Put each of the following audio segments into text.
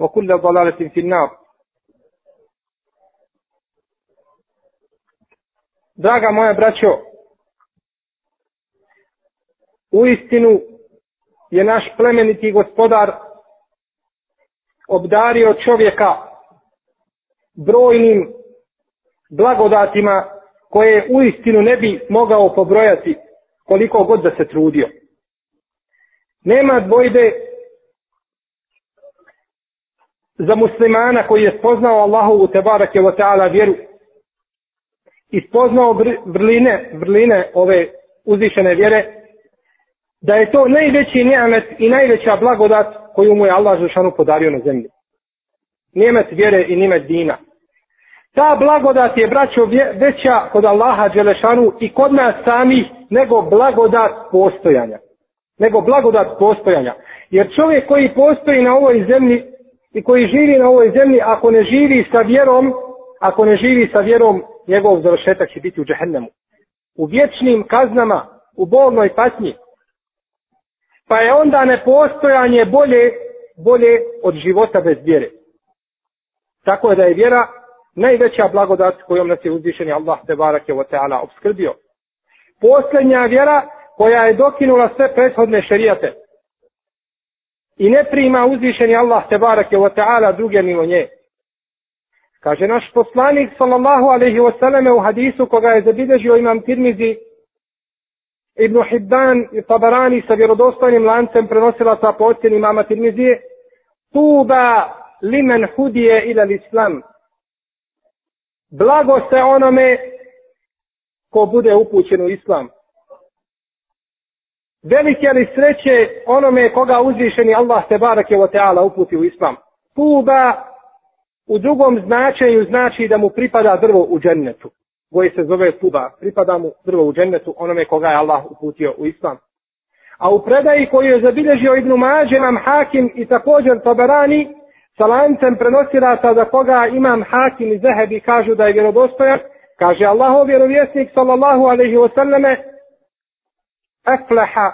وكل ضلالة في النار Draga moja braćo, u istinu je naš plemeniti gospodar obdario čovjeka brojnim blagodatima koje u istinu ne bi mogao pobrojati koliko god da se trudio. Nema dvojde za muslimana koji je spoznao Allahovu tebarake wa ta'ala vjeru i spoznao vrline, vrline ove uzvišene vjere, da je to najveći nijamet i najveća blagodat koju mu je Allah Žešanu podario na zemlji. Nijamet vjere i nijamet dina. Ta blagodat je, braćo, veća kod Allaha Đelešanu i kod nas samih nego blagodat postojanja. Nego blagodat postojanja. Jer čovjek koji postoji na ovoj zemlji i koji živi na ovoj zemlji, ako ne živi sa vjerom, ako ne živi sa vjerom, njegov završetak će biti u džehennemu. U vječnim kaznama, u bolnoj patnji. Pa je onda nepostojanje bolje, bolje od života bez vjere. Tako je da je vjera najveća blagodat kojom nas je uzvišeni Allah te barake wa ta'ala obskrbio. Posljednja vjera koja je dokinula sve prethodne šerijate i ne prima uzvišeni Allah te barake wa ta'ala druge mimo nje. Kaže naš poslanik sallallahu alaihi wa sallam u hadisu koga je zabilježio imam Tirmizi Ibn Hibban i Tabarani sa vjerodostojnim lancem prenosila sa po ocjeni imama Tirmizije Tuba limen hudije ila l'islam blago se onome ko bude upućen u islam. Velike li sreće onome koga uzvišeni Allah te barake wa ta'ala uputi u islam. Tuba u drugom značenju znači da mu pripada drvo u džennetu. Koji se zove tuba. Pripada mu drvo u džennetu onome koga je Allah uputio u islam. A u predaji koju je zabilježio Ibnu Mađe, imam Hakim i također Tabarani, sa lancem prenosilaca za koga imam hakim i zehebi kažu da je vjerodostojan, kaže Allahov vjerovjesnik sallallahu alaihi wasallame, sallame, aflaha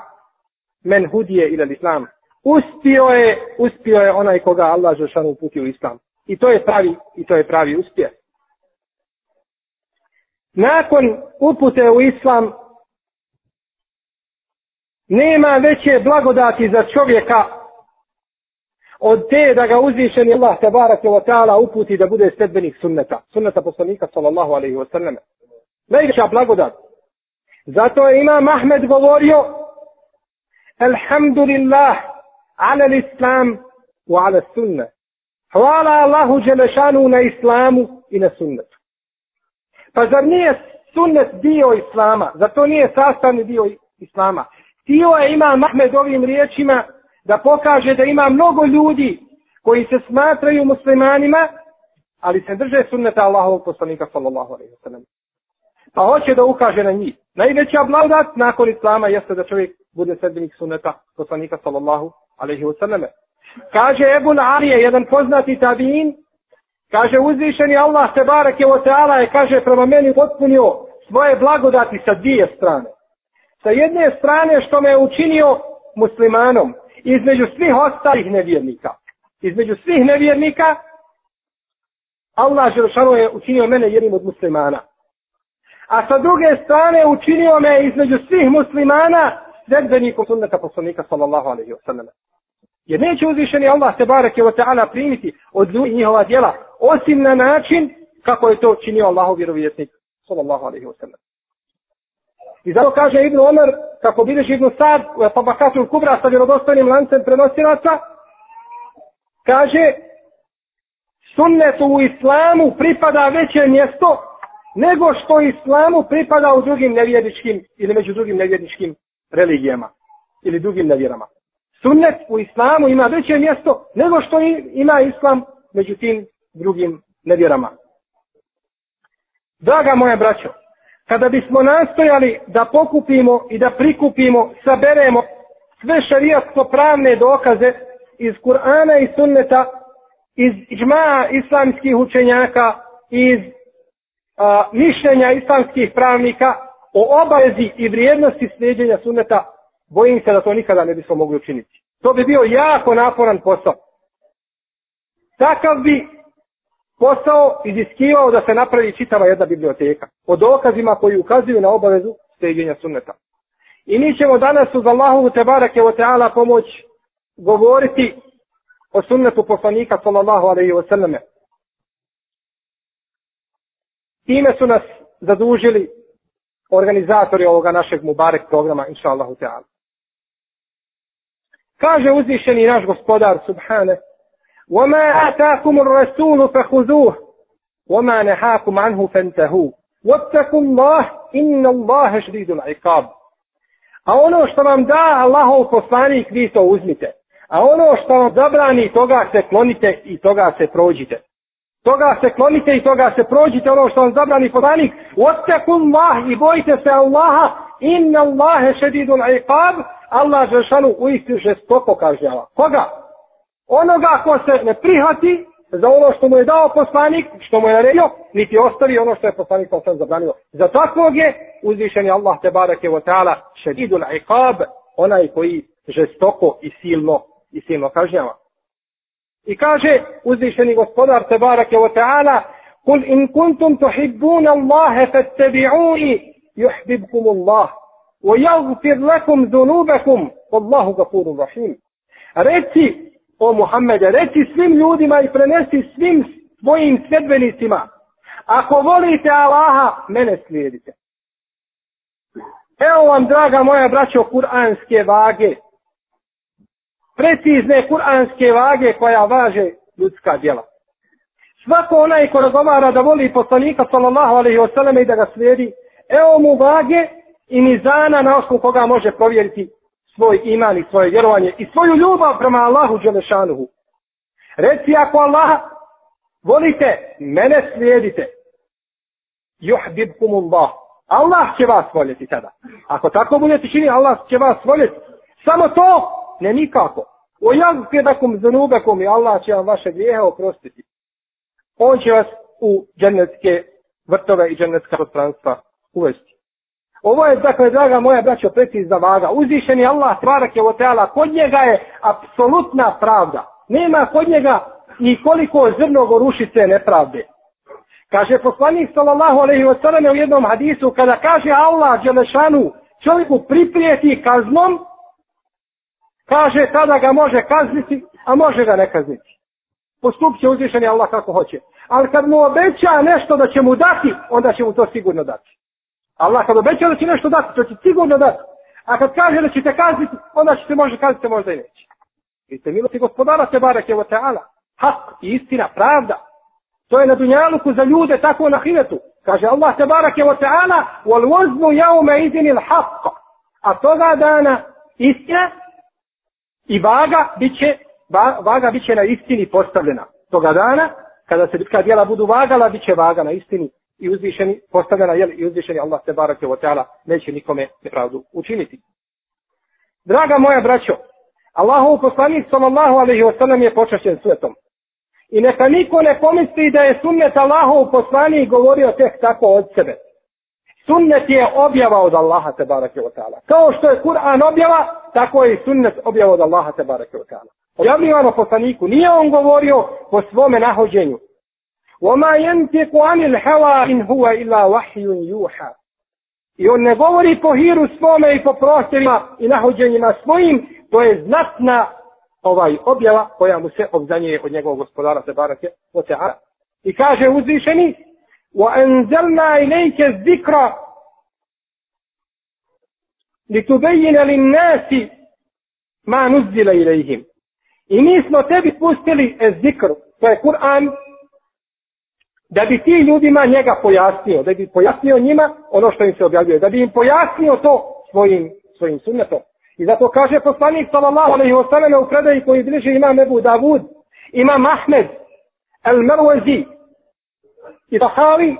men hudije ila islam. Uspio je, uspio je onaj koga Allah Žešanu uputio u islam. I to je pravi, i to je pravi uspjeh. Nakon upute u islam, nema veće blagodati za čovjeka od te da ga uzvišeni Allah tabaraka wa ta'ala uputi da bude sledbenik sunneta. Sunneta poslanika sallallahu alaihi wa sallam. Najveća blagodat. Zato je imam Ahmed govorio Alhamdulillah ala l'islam wa ala sunna. Hvala Allahu Đelešanu na islamu i na sunnetu. Pa zar nije sunnet dio islama? Zar to nije sastavni dio islama? Tio je imam Ahmed ovim riječima da pokaže da ima mnogo ljudi koji se smatraju muslimanima, ali se drže sunneta Allahovog poslanika sallallahu alaihi wa sallam. Pa hoće da ukaže na njih. Najveća blagodat nakon islama jeste da čovjek bude sredbenik suneta poslanika sallallahu alaihi wa sallam. Kaže Ebu Alije, jedan poznati tabin, Kaže uzvišeni Allah te barake o teala je, kaže, prema meni potpunio svoje blagodati sa dvije strane. Sa jedne strane što me je učinio muslimanom, između svih ostalih nevjernika. Između svih nevjernika, Allah Želšanu je učinio mene jednim od muslimana. A sa druge strane učinio me između svih muslimana sredbenikom sunneta poslanika sallallahu alaihi wa sallam. Jer neće uzvišeni Allah te barake wa ta'ala primiti od ljudi njihova djela, osim na način kako je to činio Allahu vjerovjesnik sallallahu alaihi wa sallam. I zato kaže Ibn Omer, kako bideš Ibn Sad, u Epabakatul Kubra sa vjerodostojnim lancem prenosilaca, kaže, sunnetu u islamu pripada veće mjesto nego što islamu pripada u drugim nevjerničkim ili među drugim nevjerničkim religijama ili drugim nevjerama. Sunnet u islamu ima veće mjesto nego što ima islam među tim drugim nevjerama. Draga moja braćo, kada bismo nastojali da pokupimo i da prikupimo, saberemo sve šarijatsko pravne dokaze iz Kur'ana i sunneta, iz džmaa islamskih učenjaka, iz a, mišljenja islamskih pravnika o obavezi i vrijednosti sljeđenja sunneta, bojim se da to nikada ne bismo mogli učiniti. To bi bio jako naporan posao. Takav bi posao iziskivao da se napravi čitava jedna biblioteka. O dokazima koji ukazuju na obavezu sljeđenja sunneta. I mi ćemo danas uz Allahovu te barake o teala pomoć govoriti o sunnetu poslanika sallallahu alaihi wa sallame. Time su nas zadužili organizatori ovoga našeg Mubarek programa, inša Allahu Teala. Kaže uzvišeni naš gospodar, subhane, وَمَا آتَاكُمُ الرَّسُولُ فَخُذُوهُ وَمَا نَحَاكُمْ عَنْهُ فَانْتَهُوا وَاتَّكُوا اللَّهِ إِنَّ اللَّهَ شَدِيدُ الْعِقَابِ A ono što vam da Allahov poslanik, vi to uzmite. A ono što vam zabrani, toga se klonite i toga se prođite. Toga se klonite i toga se prođite, ono što vam zabrani poslanik. Otekun Allah i bojite se Allaha, inna Allahe šedidul iqab, Allah žešanu u istinu žestoko kažnjava. Koga? Onoga ko se ne prihvati za ono što mu je dao poslanik, što mu je naredio, niti ostavi ono što je poslanik sam zabranio. Za takvog je uzvišen je Allah te barake wa ta'ala šedidul iqab, onaj koji žestoko i silno i silno kažnjava. I kaže uzvišeni gospodar Tebarake wa ta'ala Kul in kuntum tuhibbuna Allahe fattabi'uni yuhbibkum Allah wa yaghfir lakum dhunubakum wallahu gafurur rahim. Reci o Muhammede, reci svim ljudima i prenesi svim svojim sredbenicima ako volite Allaha, mene slijedite. Evo vam, draga moja braćo, kuranske vage precizne kuranske vage koja važe ljudska djela. Svako onaj ko razgovara da voli poslanika sallallahu alaihi wasallam i da ga slijedi, evo mu vage i nizana na osnovu koga može provjeriti svoj iman i svoje vjerovanje i svoju ljubav prema Allahu Đelešanuhu. Reci ako Allaha volite, mene slijedite. Juhbibkumullah. Allah će vas voljeti tada. Ako tako budete čini, Allah će vas voljeti. Samo to Ne nikako. O jak kedakum i Allah će vam vaše grijehe oprostiti. On će vas u džennetske vrtove i džennetska prostranstva uvesti. Ovo je, dakle, draga moja braćo, precizna vaga. Uzvišeni Allah, tvarak je oteala, kod njega je apsolutna pravda. Nema kod njega ni koliko zrno gorušice nepravde. Kaže poslanik sallallahu alejhi ve sellem u jednom hadisu, kada kaže Allah dželešanu čovjeku priprijeti kaznom, Kaže, tada ga može kazniti, a može ga ne kazniti. Postup će uzvišeni Allah kako hoće. Ali kad mu obeća nešto da će mu dati, onda će mu to sigurno dati. Allah kad obeća da će nešto dati, to će sigurno dati. A kad kaže da će te kazniti, onda će te može kazniti, možda i neće. ste milosti gospodara se barek je o teala. Hak i istina, pravda. To je na dunjaluku za ljude, tako na hiretu. Kaže Allah se barak je o teala, wal vozmu jaume izinil haq. A toga dana istina I vaga biće, vaga biće na istini postavljena. Toga dana, kada se ljudska djela budu vagala, biće vaga na istini i uzvišeni, postavljena, jel, i uzvišeni Allah te barak je ta'ala, neće nikome nepravdu učiniti. Draga moja braćo, Allahu poslanik sallallahu alaihi wa sallam je počašćen svetom. I neka niko ne pomisli da je sunnet Allahov poslanik govorio tek tako od sebe. Sunnet je objava od Allaha te barake wa ta'ala. Kao što je Kur'an objava, tako je i sunnet objava od Allaha te barake wa ta'ala. Objavljivano poslaniku, nije on govorio po svome nahođenju. وَمَا يَنْتِقُ عَنِ الْحَوَا إِنْ هُوَ إِلَّا وَحْيٌ يُوحَا I on ne govori po hiru svome i po prostorima i nahođenjima svojim, to je znatna ovaj objava koja mu se obzanjuje od njegovog gospodara se barake o teara. I kaže uzvišeni وَأَنْزَلْنَا إِلَيْكَ الذِّكْرَ لِتُبَيِّنَ لِلنَّاسِ مَا نُزِّلَ إِلَيْهِمْ I mi smo tebi pustili zikr, to je Kur'an, da bi ti ljudima njega pojasnio, da bi pojasnio njima ono što im se objavljuje, da bi im pojasnio to svojim, svojim sunnetom. I zato kaže poslanik sallallahu alaihi wa sallam u predaji koji bliže ima Nebu Davud, ima Mahmed, El Merwazi i Tahavi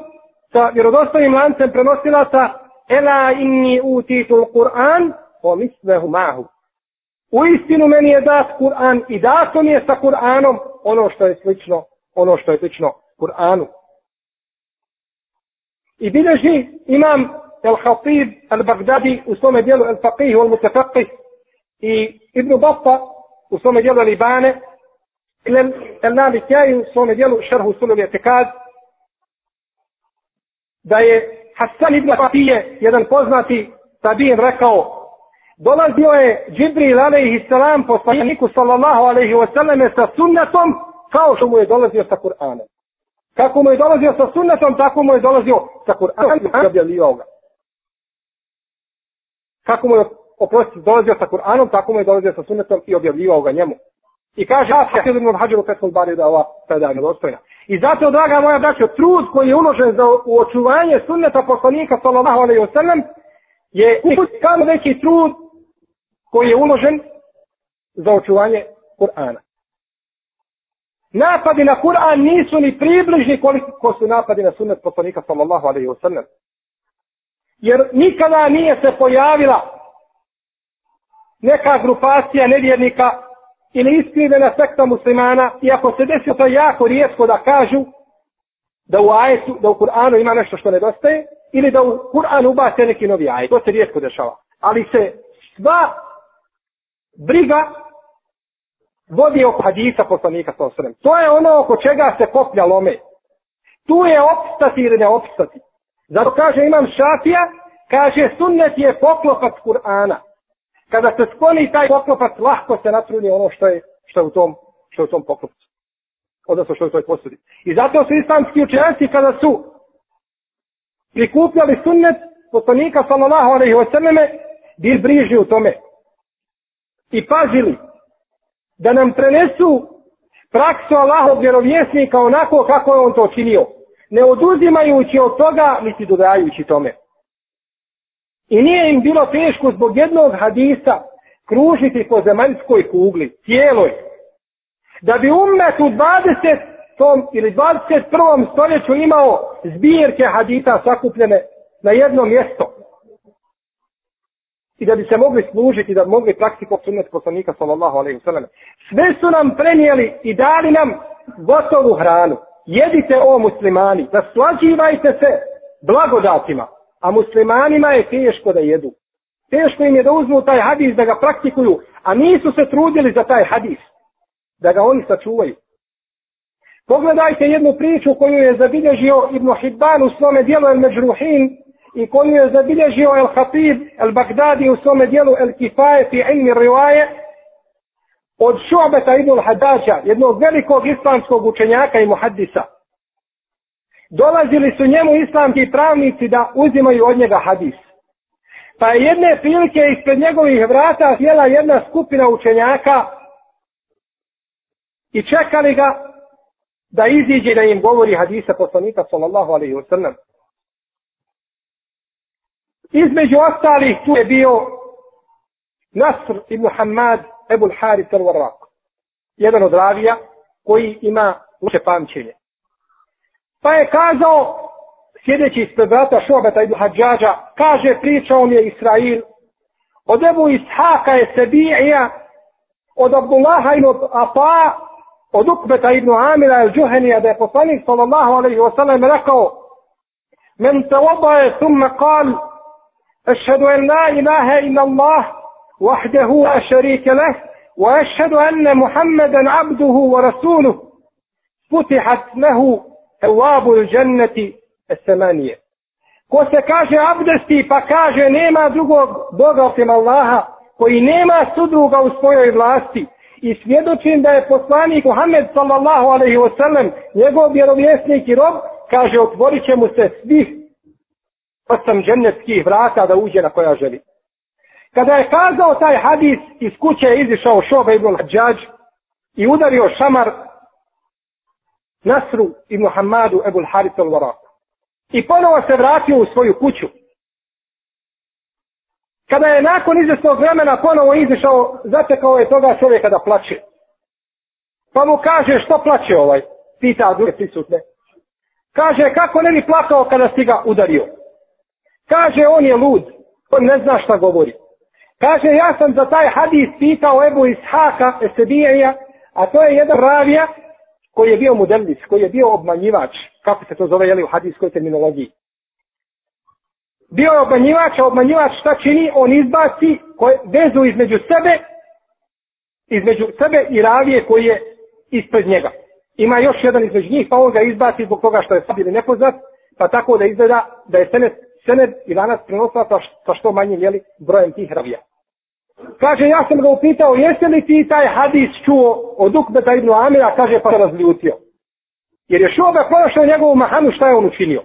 sa vjerodostojnim lancem prenosila sa Ela inni utitu Kur'an po mislehu mahu. U istinu meni je dat Kur'an i dato mi je sa Kur'anom ono što je slično, ono što je slično Kur'anu. I bilježi imam Al-Khatib Al-Baghdadi u svome dijelu Al-Faqih Al-Mutafaqih i Ibn Batta u svome dijelu Al-Ibane el nabi Kjaj u svome dijelu Šerhu Sulubi Etikad da je Hassan ibn Fatije, jedan poznati tabin, rekao dolazio je Džibril alaihi salam poslaniku sallallahu alaihi wasallam sa sunnetom kao što mu je dolazio sa Kur'anom. Kako mu je dolazio sa sunnetom, tako mu je dolazio sa Kur'anom i objavljivao ga. Kako mu je oprosti, dolazio sa Kur'anom, tako mu je dolazio sa sunnetom i objavljivao ga njemu. I kaže, ja sam htio da hađeru Fethul Bari da ova predanja dostojna. I zato, draga moja braćo, trud koji je uložen za uočuvanje sunneta poslanika sallallahu alaihi wa sallam je kao veći trud koji je uložen za očuvanje Kur'ana. Napadi na Kur'an nisu ni približni koliko su napadi na sunnet poslanika sallallahu alaihi wa sallam. Jer nikada nije se pojavila neka grupacija nevjernika ili iskrivena sekta muslimana, iako se desio to jako rijetko da kažu da u ajetu, da u Kur'anu ima nešto što nedostaje, ili da u Kur'anu ubace neki novi ajet. To se rijetko dešava. Ali se sva briga vodi oko hadisa poslanika sa osrem. To je ono oko čega se koplja lome. Tu je opstati ili ne opstati. Zato kaže imam šafija, kaže sunnet je poklopac Kur'ana. Kada se skloni taj poklopac, lahko se natruni ono što je, što je u tom, što je u tom poklopcu. Odnosno što je u toj posudi. I zato su islamski učenjaci kada su prikupljali sunnet poslanika sallallahu alaihi wa sallame, bil brižni u tome. I pazili da nam prenesu praksu Allahov vjerovjesnika onako kako je on to činio. Ne oduzimajući od toga, niti dodajući tome. I nije im bilo teško zbog jednog hadisa kružiti po zemaljskoj kugli, cijeloj. Da bi umet u 20. Ili 21. stoljeću imao zbirke hadita sakupljene na jedno mjesto i da bi se mogli služiti, da bi mogli praktikovati sunnet poslanika sallallahu alaihi sallam. Sve su nam prenijeli i dali nam gotovu hranu. Jedite o muslimani, naslađivajte se blagodatima, a muslimanima je teško da jedu. Teško im je da uzmu taj hadis, da ga praktikuju, a nisu se trudili za taj hadis, da ga oni sačuvaju. Pogledajte jednu priču koju je zabilježio Ibn Hibban u svome dijelu El Međruhin, i koju je zabilježio El Hatib El Bagdadi u svome dijelu El Kifaje fi ilmi rivaje od Šobeta ibn Hadađa, jednog velikog islamskog učenjaka i muhaddisa. Dolazili su njemu islamski pravnici da uzimaju od njega hadis. Pa je jedne prilike ispred njegovih vrata sjela jedna skupina učenjaka i čekali ga da iziđe da im govori hadisa poslanika sallallahu alaihi wa sallam. Između ostalih tu je bio Nasr ibn Hamad Ebul Haris al Warraq. Jedan od ravija koji ima loše pamćenje. Pa je kazao, sjedeći ispred brata Šobeta ibn Hadžađa, kaže, pričao mi je Israil, od Ebu Ishaka je Sebija, od Abdullaha i od Apa, od Ukbeta ibn Amira il Džuhenija da je poslanik sallallahu alaihi wa sallam rekao men te obaje thumme kal ešhedu en la ilaha illa Allah wahdehu a šarike leh wa ešhedu enne Muhammeden abduhu wa rasuluh futihat lehu evabu dženneti esemanije ko se kaže abdesti pa kaže nema drugog Boga osim Allaha koji nema sudruga u svojoj vlasti i svjedočim da je poslanik Muhammed sallallahu alaihi wasallam njegov vjerovjesnik i rob kaže otvorit će mu se svih osam džennetskih vrata da uđe na koja želi. Kada je kazao taj hadis iz kuće je izišao šoba ibn Hadžađ i udario šamar Nasru i Muhammadu ebul Harit al I ponovo se vratio u svoju kuću. Kada je nakon izvjesnog vremena ponovo izišao, zatekao je toga čovjeka da plaće. Pa mu kaže što plaće ovaj? Pita druge prisutne. Kaže kako ne bi plakao kada si ga udario? Kaže on je lud, on ne zna šta govori. Kaže ja sam za taj hadis pitao Ebu Ishaka Esebijeja, a to je jedan ravija koji je bio mudelis, koji je bio obmanjivač, kako se to zove jeli, u hadijskoj terminologiji bio je obmanjivač, a obmanjivač šta čini? On izbaci koje, vezu između sebe, između sebe i ravije koji je ispred njega. Ima još jedan između njih, pa on ga izbaci zbog toga što je sad ili nepoznat, pa tako da izgleda da je senet, senet i danas prenosla sa, sa što manje jeli, brojem tih ravija. Kaže, ja sam ga upitao, jeste li ti taj hadis čuo od Ukbeta ibn Amira, kaže, pa se razljutio. Jer je šuo ga njegovu mahanu, šta je on učinio?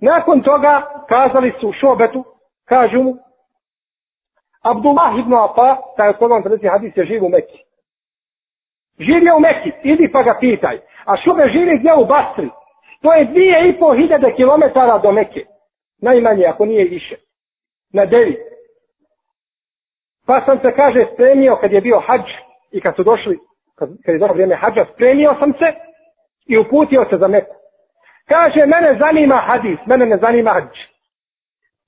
Nakon toga kazali su šobetu, kažu mu, Abdullah ibn Apa, taj od koga vam prenosi hadis, je živ u Mekki. je u Mekki, idi pa ga pitaj. A šube živi gdje u Basri? To je dvije i po hiljade kilometara do Mekke. Najmanje, ako nije više. Na devi. Pa sam se, kaže, spremio kad je bio hađ i kad su došli, kad, kad je došlo vrijeme hađa, spremio sam se i uputio se za Meku. Kaže, mene zanima hadis, mene ne zanima hađ.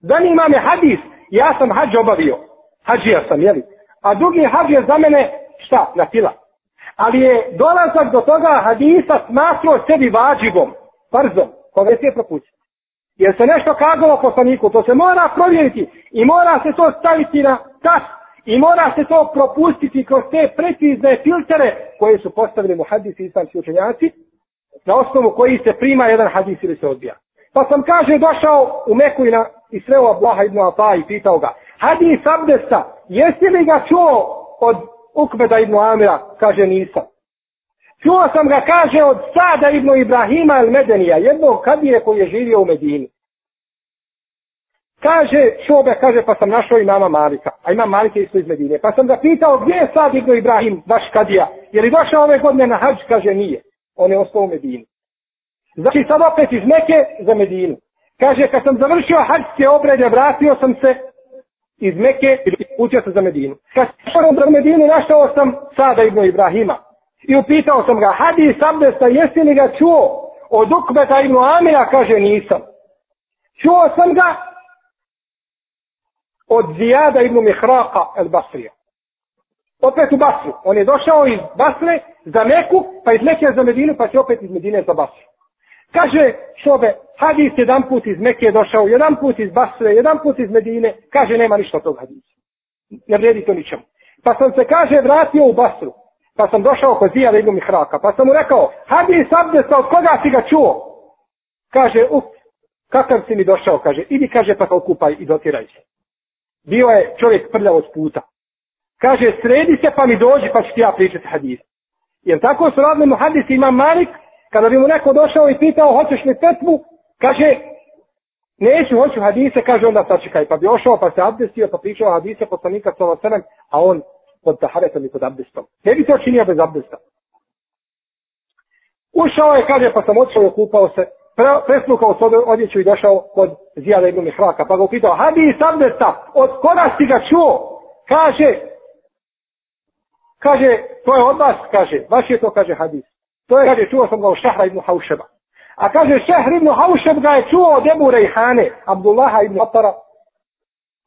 Zanima me hadis, ja sam hađ obavio. Hađija sam, jeli? A drugi hađ je za mene, šta, na fila. Ali je dolazak do toga hadisa smatrao sebi vađivom, brzo, koga je sve propustio. Jer se nešto kazalo poslaniku, to se mora provjeriti i mora se to staviti na tas i mora se to propustiti kroz te precizne filtere koje su postavili muhadisi i islamski učenjaci, na osnovu koji se prima jedan hadis ili se odbija. Pa sam kaže došao u Meku i, na, i sreo Ablaha ibn Ata i pitao ga, hadis abdesta, jesi li ga čuo od Ukbeda ibn Amira? Kaže nisam. Čuo sam ga, kaže, od Sada ibn Ibrahima el Medenija, jednog kadije koji je živio u Medini. Kaže, šobe, kaže, pa sam našao i Malika, a ima Malike isto iz Medine. Pa sam ga pitao, gdje je Sad ibn Ibrahim, vaš kadija? Je li došao ove godine na hađ? Kaže, nije on je ostao u Medini. Znači sad opet iz Meke za Medinu. Kaže, kad sam završio hađske obrede, vratio sam se iz Meke i putio sam za Medinu. Kad sam za Medinu, našao sam Sada ibn Ibrahima. I upitao sam ga, hadis abdesta, jesi li ga čuo od Ukbeta ibn Amira? Kaže, nisam. Čuo sam ga od Zijada ibn Mihraka el Basrija opet u Basru. On je došao iz Basre za Meku, pa iz Meke za Medinu, pa će opet iz Medine za Basru. Kaže šobe, hadis jedan put iz Meke je došao, jedan put iz Basre, jedan put iz Medine, kaže nema ništa od tog hadisa. Ne vredi to ničemu. Pa sam se, kaže, vratio u Basru. Pa sam došao kod Zijada ibn Mihraka. Hraka. Pa sam mu rekao, hadis abdesta, od koga si ga čuo? Kaže, up, kakav si mi došao? Kaže, idi, kaže, pa se okupaj i dotiraj se. Bio je čovjek prljav od puta. Kaže, sredi se pa mi dođi pa ću ti ja pričati hadis. Jer tako su radili mu hadis ima Malik, kada bi mu neko došao i pitao, hoćeš li petvu, kaže, neću, hoću hadise, kaže onda sačekaj. Pa bi ošao pa se abdestio, pa pričao hadise poslanika sa ovo a on pod taharetom i pod abdestom. Ne bi to činio bez abdesta. Ušao je, kaže, pa sam otišao i okupao se, pre, presnukao se odjeću i došao kod Zijada ibn Mihraka, pa ga upitao, hadis abdesta, od koga si ga čuo? Kaže, Kaže, to je od vas, kaže, vaš je to, kaže, hadis. To je, kaže, čuo sam ga u Šahra ibn Haušeba. A kaže, Šehr ibn Haušeb ga je čuo od Ebu Rejhane, Abdullaha ibn Atara,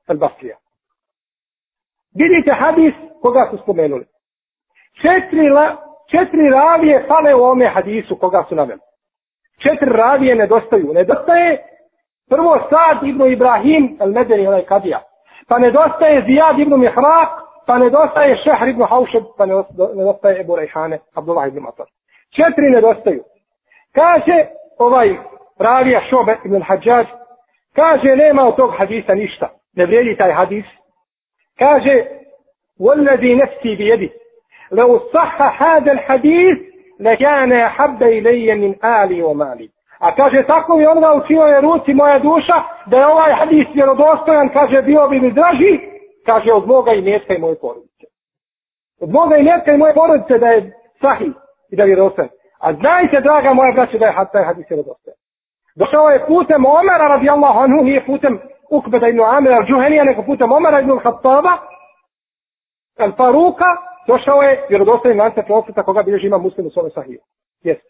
al Basrija. Vidite hadis koga su spomenuli. Četiri, la, četiri ravije fale u ome hadisu koga su naveli. Četiri ravije nedostaju. Nedostaje prvo Sad ibn Ibrahim el Medeni onaj kadija. Pa nedostaje Zijad ibn Mihraq, pa nedostaje Šehr ibn Haušeb, pa nedostaje Ebu Rejhane, Abdullah ibn Matar. Četiri nedostaju. Kaže ovaj ravija Šobe ibn Hadžađ, kaže nema od tog hadisa ništa. Ne vrijedi taj hadis. Kaže, والذي نفسي بيده لو صح هذا الحديث لكان أحب إلي من آلي ومالي A kaže, tako mi onda u čijoj ruci moja duša, da je ovaj hadis vjerodostojan, kaže, bio bi mi draži, kaže, od moga i mjetka i moje porodice. Od moga i mjetka i moje porodice da je sahih i da je vjerodostojan. A znajte, draga moja braća, da je taj hadis vjerodostojan. Došao je putem Omara, radijallahu anhu, nije putem Ukbeda ibn Amir al-Džuhenija, nego putem Omara ibn al-Khattaba, al-Faruka, došao je vjerodostojan lance prosveta koga bilježi ima muslim u svome sahiju. Jeste.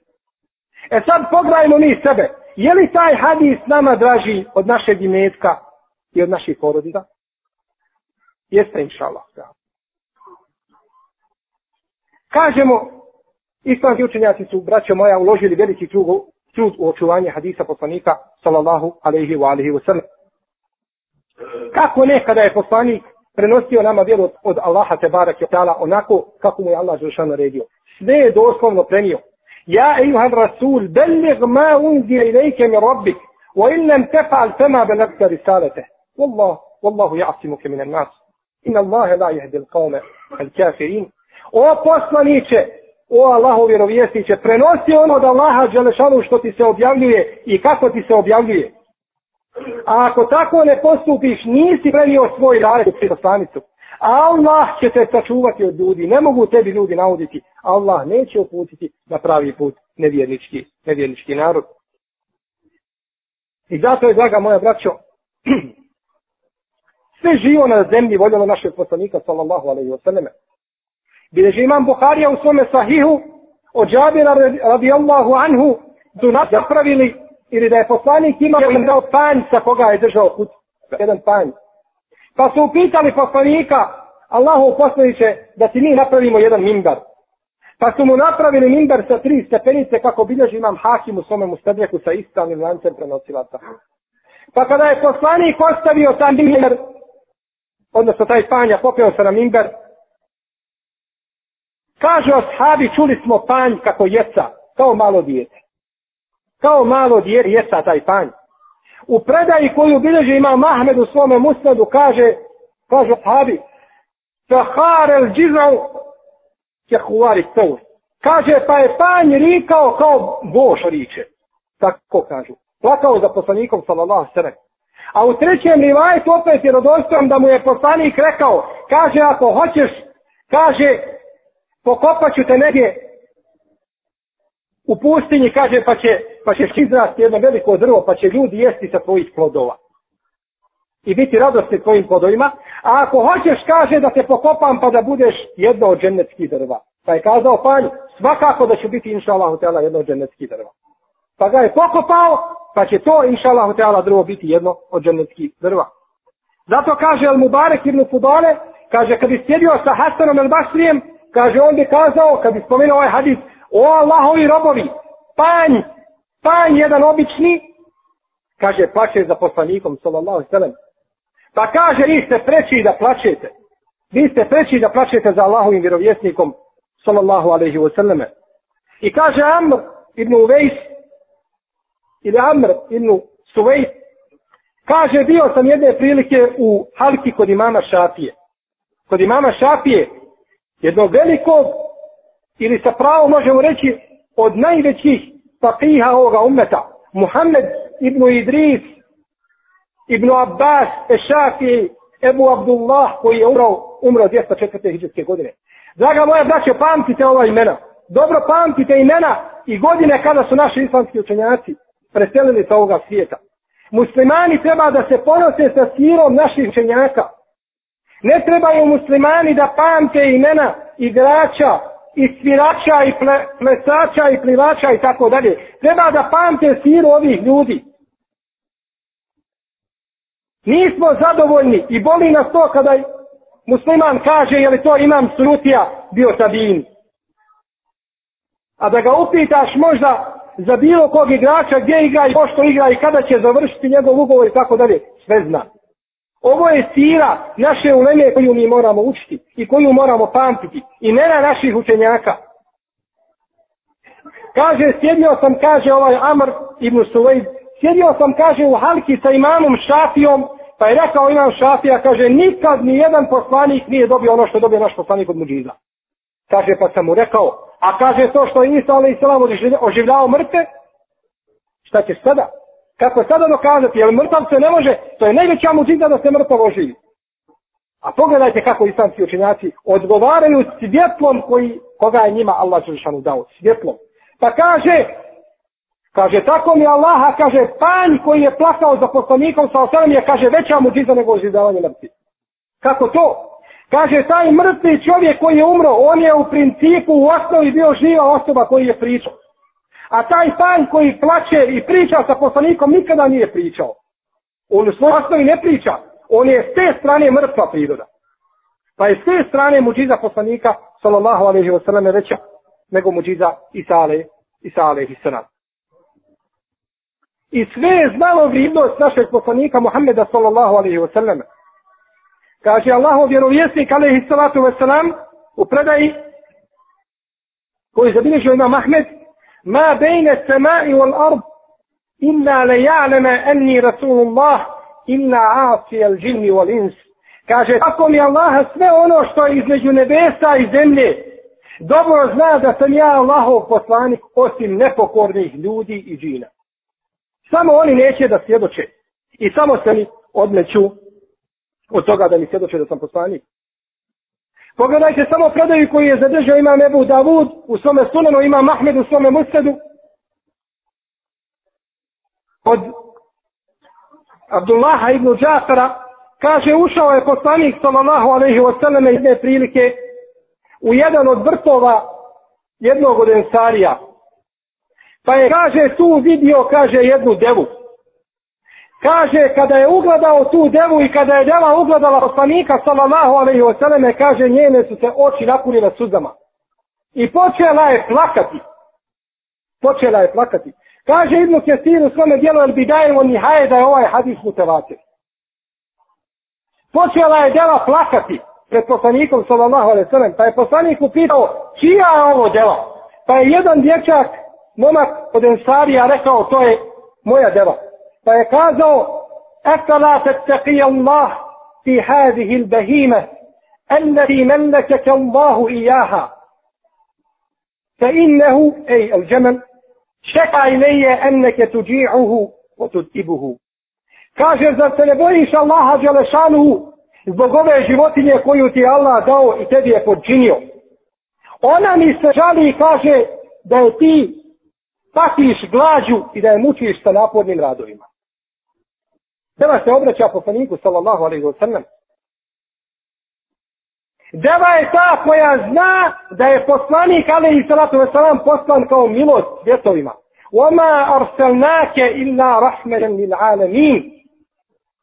E sad pogledajmo mi sebe. Je li taj hadis nama draži od našeg imetka i od naših porodica? Jeste, inša Allah. Kažemo, islamski učenjaci su, braćo moja, uložili veliki trud, trud u očuvanje hadisa poslanika, sallallahu alaihi wa alaihi wa sallam. Kako nekada je poslanik prenosio nama vjeru od Allaha te barak ta'ala onako kako mu je Allah Žešan naredio. Sve je doslovno prenio. Ja, Eyuhan Rasul, belih ma unzir ilajke mi rabbik, wa illam tefa'al fema belakta risalete. Wallah, wallahu ja'asimu ke minan nas. In Allahe la jehdil qawme al kafirin. O poslaniće, o Allahu vjerovjesniće, prenosi ono od Allaha Žešanu što ti se objavljuje i kako ti se objavljuje. A ako tako ne postupiš, nisi prenio svoj rad u poslanicu. Allah će te sačuvati od ljudi. Ne mogu tebi ljudi nauditi. Allah neće uputiti na pravi put nevjernički, nevjernički narod. I zato je, draga moja braćo, sve živo na zemlji voljelo našeg poslanika, sallallahu alaihi wa sallam. Bileži imam Buharija u svome sahihu, od Džabira radijallahu anhu, su napravili, ili da je poslanik imao jedan dao panj sa koga je držao put. Jedan panj. Pa su upitali poslanika, Allahu poslaniće, da ti mi napravimo jedan mimbar. Pa su mu napravili mimbar sa tri stepenice, kako bilježi imam hakim u svome mustadreku sa istalnim lancem prenosilaca. Pa kada je poslanik ostavio taj mimbar, odnosno taj panja, popio se na mimbar, kaže ashabi, čuli smo panj kako jeca, kao malo dijete. Kao malo djer jesta taj panj. U predaji koju bilježi ima Mahmed u svome musnadu kaže, kaže Habi, Fahar el džizal je huvari tovr. Kaže, pa je panj rikao kao boš riče. Tako kažu. Plakao za poslanikom sallallahu sallam. A u trećem rivajtu opet je rodostojom da mu je poslanik rekao, kaže, ako hoćeš, kaže, pokopat ću te negdje u pustinji, kaže, pa će, pa ćeš izrasti jedno veliko drvo, pa će ljudi jesti sa tvojih plodova. I biti radosti tvojim plodovima. A ako hoćeš, kaže, da te pokopam, pa da budeš jedno od dženeckih drva. Pa je kazao panj, svakako da će biti, inša Allah, jedno od dženeckih drva. Pa ga je pokopao, pa će to, inša Allah, drvo biti jedno od dženeckih drva. Zato kaže El Mubarek ibn Fudale, kaže, kad bi sjedio sa Hasanom El Basrijem, kaže, on bi kazao, kad bi spomenuo ovaj hadis, o Allahovi robovi, panj, panj jedan obični, kaže, plaće za poslanikom, sallallahu sallam. Pa kaže, vi ste preći da plaćete. Vi ste preći da plaćete za Allahovim vjerovjesnikom, sallallahu alaihi wa sallam. I kaže Amr ibn Uvejs, ili Amr ibn Suvejs, kaže, bio sam jedne prilike u halki kod imama Šafije. Kod imama Šafije, jednog velikog ili sa pravom možemo reći od najvećih faqiha ovoga ummeta, Muhammed ibn Idris, ibn Abbas, Ešafi, Ebu Abdullah koji je umro, umro 204. hijđarske godine. Draga moja braćo, pamtite ova imena. Dobro pamtite imena i godine kada su naši islamski učenjaci preselili sa ovoga svijeta. Muslimani treba da se ponose sa sirom naših učenjaka. Ne trebaju muslimani da pamte imena igrača, i svirača i ple, plesača i plivača i tako dalje. Treba da pamte siru ovih ljudi. Nismo zadovoljni i boli nas to kada musliman kaže je li to imam surutija bio tabin. A da ga upitaš možda za bilo kog igrača gdje igra i pošto igra i kada će završiti njegov ugovor i tako dalje, sve zna. Ovo je sira naše uleme koju mi moramo učiti i koju moramo pamtiti. I mena naših učenjaka. Kaže, sjedio sam, kaže ovaj Amr ibn Sulejd, sjedio sam, kaže, u halki sa imamom Šafijom, pa je rekao imam Šafija, kaže, nikad ni jedan poslanik nije dobio ono što je dobio naš poslanik od muđiza. Kaže, pa sam mu rekao, a kaže to što je Isa alaih salam oživljavao mrtve, šta ćeš sada? Kako sada dokazati? Ono Jer mrtav se ne može, to je najveća muđiza da se mrtav oživi. A pogledajte kako islamski učenjaci odgovaraju svjetlom koji, koga je njima Allah Đelšanu dao. Svjetlom. Pa kaže, kaže, tako mi Allaha, kaže, panj koji je plakao za poslanikom sa osanem je, kaže, veća muđiza nego oživljavanje mrtvi. Kako to? Kaže, taj mrtvi čovjek koji je umro, on je u principu u osnovi bio živa osoba koji je pričao. A taj panj koji plaće i priča sa poslanikom nikada nije pričao. On u svojoj osnovi ne priča. On je s te strane mrtva priroda. Pa je s te strane muđiza poslanika, sallallahu alaihi wa sallam, veća nego muđiza Isale, Isale i sallam. I sve je znalo vrijednost našeg poslanika Muhammeda, sallallahu alaihi wa sallam. Kaže Allahov vjerovjesnik, alaihi salatu wa sallam, u predaji koji zabilježio imam Ahmed, ما بين السماء والأرض إلا ليعلم أني رسول الله إلا عاصي الجن والإنس kaže tako mi Allah sve ono što je između nebesa i zemlje dobro zna da sam ja Allahov poslanik osim nepokornih ljudi i džina samo oni neće da svjedoče i samo se mi odmeću od toga da mi svjedoče da sam poslanik Pogledajte samo predaju koji je zadržao imam Ebu Davud u svome sunanu, ima Mahmed u svome musadu. Od Abdullaha ibn Džafara kaže ušao je poslanik sallallahu alaihi wa sallam jedne prilike u jedan od vrtova jednog od ensarija. Pa je kaže tu vidio kaže jednu devu. Kaže, kada je ugledao tu devu i kada je deva ugledala poslanika, sallallahu alaihi wa sallam, kaže, njene su se oči napunile suzama. I počela je plakati. Počela je plakati. Kaže Ibnu Kesir u svome dijelu, el bidajem on nihaje da je ovaj hadis mutevatir. Počela je deva plakati pred poslanikom, sallallahu alaihi wa sallam, pa je poslanik upitao, čija je ovo deva? Pa je jedan dječak, momak od Ensarija, rekao, to je moja deva. Pa je kazao, أفلا تتقي الله في هذه البهيمة التي ملكك الله إياها فإنه أي الجمل شكى إلي أنك تجيعه وتدئبه kaže zar se ne bojiš Allaha Đelešanuhu zbog ove životinje koju ti Allah dao i tebi je podčinio ona mi se žali i kaže da je ti patiš glađu i da je mučiš sa napornim radovima Deva se obraća poslaniku sallallahu alaihi wa sallam. Deva je ta koja zna da je poslanik alaihi salatu wa sallam poslan kao milost svjetovima. Oma arselnake illa rahmeten lil alamin.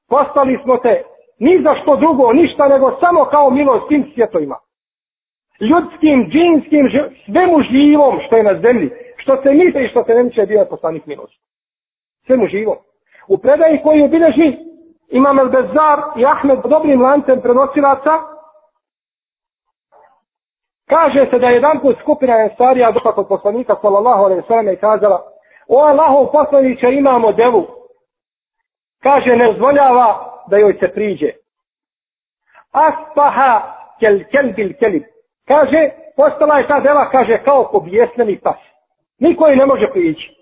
Postali smo te ni za što drugo, ništa nego samo kao milost tim svjetovima. Ljudskim, džinskim, svemu živom što je na zemlji. Što se misli i što se ne misli je bio poslanik milost. Svemu živom. U predaji koji obilježi imam El Bezar i Ahmed dobrim lancem prenosilaca, kaže se da je jedan put skupina Ensarija došla kod poslanika sallallahu alaihi sallam i kazala o Allahov poslanića imamo devu. Kaže ne zvoljava da joj se priđe. Aspaha kel kel bil kelib. Kaže, postala je ta deva, kaže, kao pobjesneni pas. Niko ne može prići.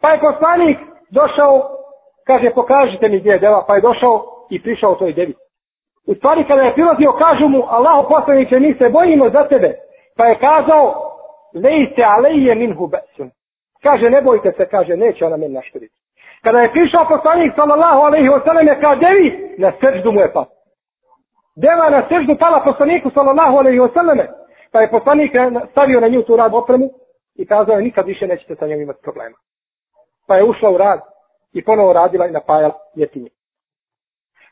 Pa je poslanik došao kaže pokažite mi gdje je deva, pa je došao i prišao toj devi. U stvari kada je prilazio, kažu mu, Allah poslaniće, mi se bojimo za tebe. Pa je kazao, lejte alejje minhu besun. Kaže, ne bojte se, kaže, neće ona meni naškoditi. Kada je prišao poslanik, sallallahu alaihi wa sallam, je kao devi, na srđdu mu je pa. Deva na srđdu pala poslaniku, sallallahu alaihi wa sallam, pa je poslanik stavio na nju tu rad opremu i kazao, nikad više nećete sa njom imati problema. Pa je ušla u rad, i ponovo radila i napajala jetinje.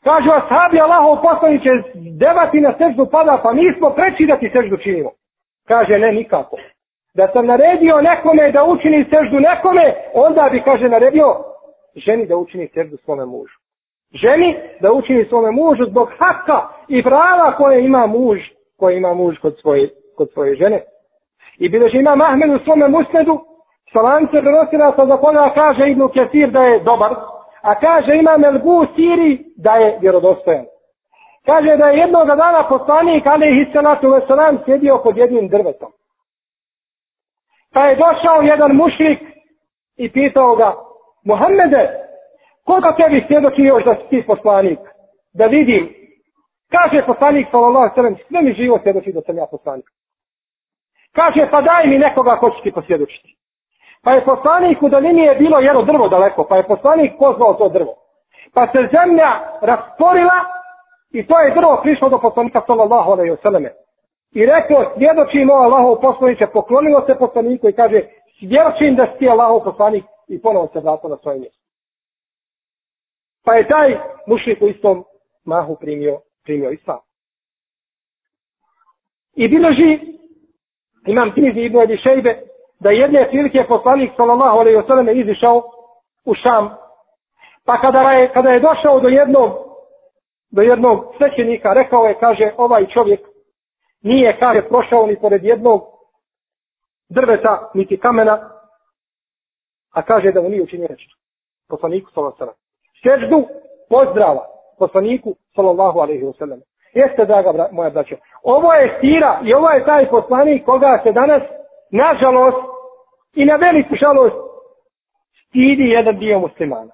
Kažu ashabi Allahov poslaniće, devati na seždu pada, pa nismo preći da ti seždu činimo. Kaže, ne, nikako. Da sam naredio nekome da učini seždu nekome, onda bi, kaže, naredio ženi da učini seždu svome mužu. Ženi da učini svome mužu zbog haka i prava koje ima muž, koje ima muž kod svoje, kod svoje žene. I bilo že ima Mahmed u svome musnedu, sa lance sa za koga kaže Ibnu Kesir da je dobar, a kaže Imam Elbu Siri da je vjerodostojan. Kaže da je jednog dana poslanik, ali je Hissanatu Veselam, sjedio pod jednim drvetom. Pa je došao jedan mušrik i pitao ga, Mohamede, koga tebi svjedoči još da si ti poslanik? Da vidim. Kaže poslanik, sallallahu sallam, sve mi živo svjedoči da sam ja poslanik. Kaže, pa daj mi nekoga ko će ti posvjedočiti. Pa je poslanik u dolini je bilo jedno drvo daleko, pa je poslanik pozvao to drvo. Pa se zemlja rasporila i to je drvo prišlo do poslanika sallallahu alaihi wasallam. I rekao, svjedočimo Allahov poslaniće, poklonilo se poslaniku i kaže, svjedočim da si Allahov poslanik i ponovo se vratio na svoje mjesto. Pa je taj mušlik u istom mahu primio, primio islam. I biloži, imam knjizi Ibn Adi Šejbe, da jedne prilike poslanik sallallahu alejhi ve sellem izišao u Šam. Pa kada je kada je došao do jednog do jednog svećenika, rekao je kaže ovaj čovjek nije kaže prošao ni pored jednog drveta niti kamena a kaže da mu nije učinio nešto. Poslaniku sallallahu alejhi ve sellem. Seždu pozdrava poslaniku sallallahu alejhi ve sellem. Jeste draga moja braćo. Ovo je stira i ovo je taj poslanik koga se danas nažalost, i na veliku žalost, stidi jedan dio muslimana.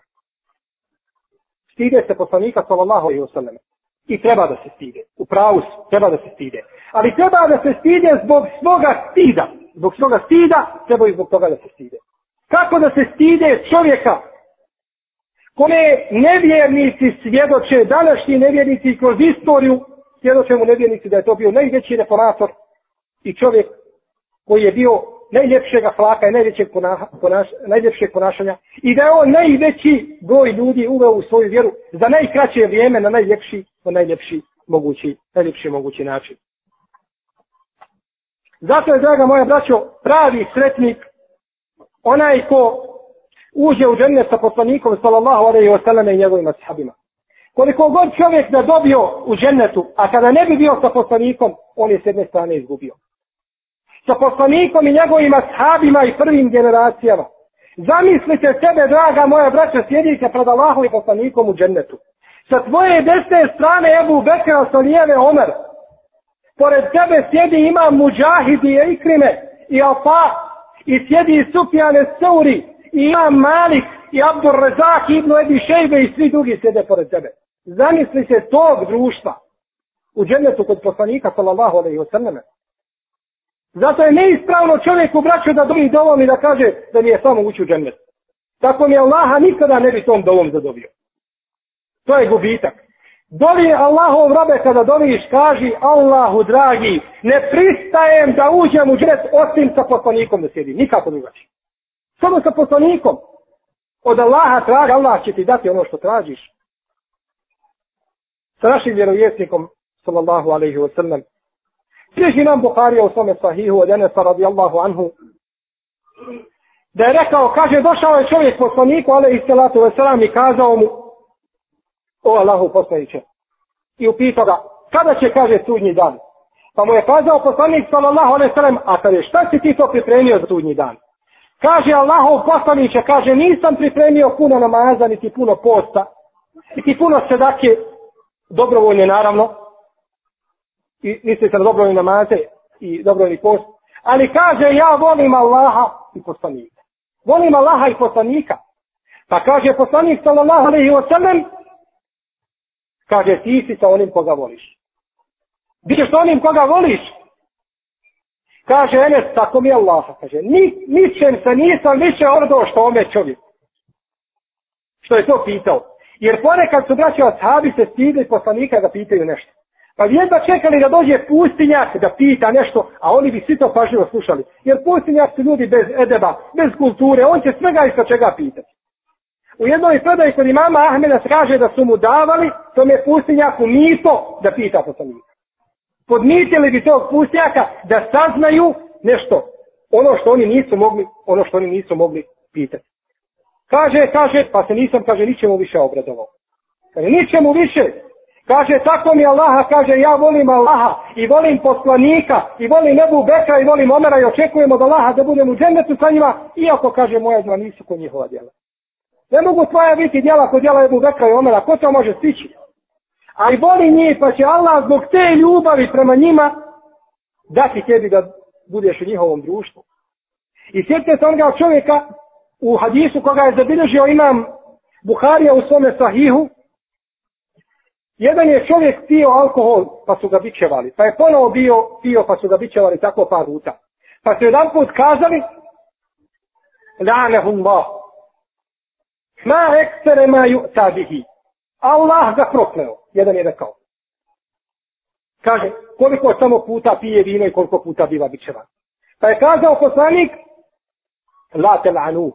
Stide se poslanika, sallallahu alaihi wasallam. I treba da se stide. U pravu treba da se stide. Ali treba da se stide zbog svoga stida. Zbog svoga stida, treba i zbog toga da se stide. Kako da se stide čovjeka kome nevjernici svjedoče, današnji nevjernici kroz istoriju, svjedoče mu nevjernici da je to bio najveći reformator i čovjek koji je bio najljepšeg ahlaka i najvećeg ponaš, najljepšeg ponašanja i da je on najveći broj ljudi uveo u svoju vjeru za najkraće vrijeme na najljepši, na najljepši mogući, najljepši mogući način. Zato je, draga moja braćo, pravi sretnik onaj ko uđe u džene sa poslanikom sallallahu alaihi ve sellem i njegovim ashabima. Koliko god čovjek da dobio u džennetu, a kada ne bi bio sa poslanikom, on je s jedne strane izgubio sa poslanikom i njegovim ashabima i prvim generacijama. Zamislite sebe, draga moja braća, sjedite pred Allahom i poslanikom u džennetu. Sa tvoje desne strane Ebu Bekra sa lijeve Omer. Pored tebe sjedi ima Mujahidi i Ikrime i Alfa i sjedi Sufjane Seuri i ima Malik i Abdur Rezak i Ibnu Ebi Šejbe i svi drugi sjede pored tebe. Zamisli se tog društva u džennetu kod poslanika sallallahu alaihi wa sallam. Zato je neispravno čovjek braću da dobi dovom i da kaže da mi je samo ući u džennet. Tako mi Allaha nikada ne bi tom dovom zadobio. To je gubitak. Dovi Allahov robe kada doviš, kaži Allahu dragi, ne pristajem da uđem u džennet osim sa poslanikom da sjedim. Nikako drugačije. Samo sa poslanikom. Od Allaha traži, Allah će ti dati ono što tražiš. Sa našim vjerovjesnikom, sallallahu alaihi wa sallam, Bliži nam Buharija u svome sahihu od Enesa radijallahu anhu. Da je rekao, kaže, došao je čovjek poslaniku, ale i salatu veselam i kazao mu, o Allahu poslaniće. I upitao ga, kada će, kaže, sudnji dan? Pa mu je kazao poslanik, sallallahu alaihi sallam, a kaže, šta si ti to pripremio za sudnji dan? Kaže Allahu poslaniće, kaže, nisam pripremio puno namaza, niti puno posta, niti puno sedake, dobrovoljne naravno, i niste se na dobrovni namaze i dobrovni post. Ali kaže, ja volim Allaha i poslanika. Volim Allaha i poslanika. Pa kaže poslanik sallallahu alaihi wa sallam, kaže, ti si sa onim koga voliš. Bićeš sa onim koga voliš. Kaže, Enes, tako mi je Allaha. Kaže, ni, ničem se nisam više ordo što ome čovjek. Što je to pitao. Jer ponekad su braći ashabi se stidili poslanika da pitaju nešto. Pa jedva čekali da dođe pustinjak da pita nešto, a oni bi svi to pažljivo slušali. Jer pustinjak su ljudi bez edeba, bez kulture, on će svega isto čega pitati. U jednoj predaji kod imama Ahmeda kaže da su mu davali tom je pustinjaku mito da pita poslanika. Podmitili bi tog pustinjaka da saznaju nešto. Ono što oni nisu mogli, ono što oni nisu mogli pitati. Kaže, kaže, pa se nisam, kaže, ničemu više obradovao. Kaže, ničemu više. Kaže, tako mi Allaha, kaže, ja volim Allaha i volim poslanika i volim Nebu Beka i volim Omera i očekujemo od Allaha da budem u džennetu sa njima, iako, kaže, moja djela nisu kod njihova djela. Ne mogu tvoja biti djela kod djela Ebu Beka i Omera, ko to može stići? A i voli njih, pa će Allah zbog te ljubavi prema njima dati tebi da budeš u njihovom društvu. I sjetite se onoga čovjeka u hadisu koga je zabilježio imam Buharija u svome sahihu, Jedan je čovjek pio alkohol, pa su ga bićevali. Pa je ponovo bio, pio, pa su ga bićevali tako par puta. Pa su jedan put kazali, Lanehum ba. Ma ekstere ma ju bihi. Allah ga prokleo. Jedan je rekao. Kaže, koliko samo puta pije vino i koliko puta biva bićevan. Pa je kazao poslanik, La te lanu.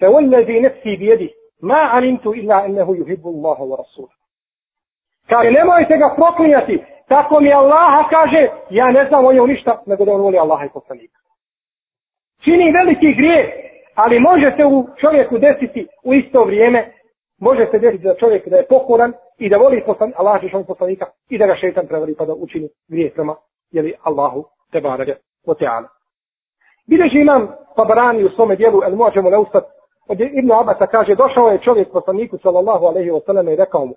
Fe ulezi nefsi bijedi. Ma alimtu illa ennehu yuhibbu Allaho wa rasulah kaže nemojte ga proklinjati. Tako mi Allaha kaže ja ne znam o njemu ništa nego da on voli Allaha i poslanika. Čini veliki grije ali može se u čovjeku desiti u isto vrijeme može se desiti da čovjek da je pokoran i da voli poslanika, Allaha i poslanika i da ga šeitan prevali pa da učini grije prema jeli Allahu te barage o teana Bileži imam Tabarani u svome dijelu El Muađemu Leustat od Ibn Abasa kaže, došao je čovjek poslaniku sallallahu alaihi wa sallam i rekao mu,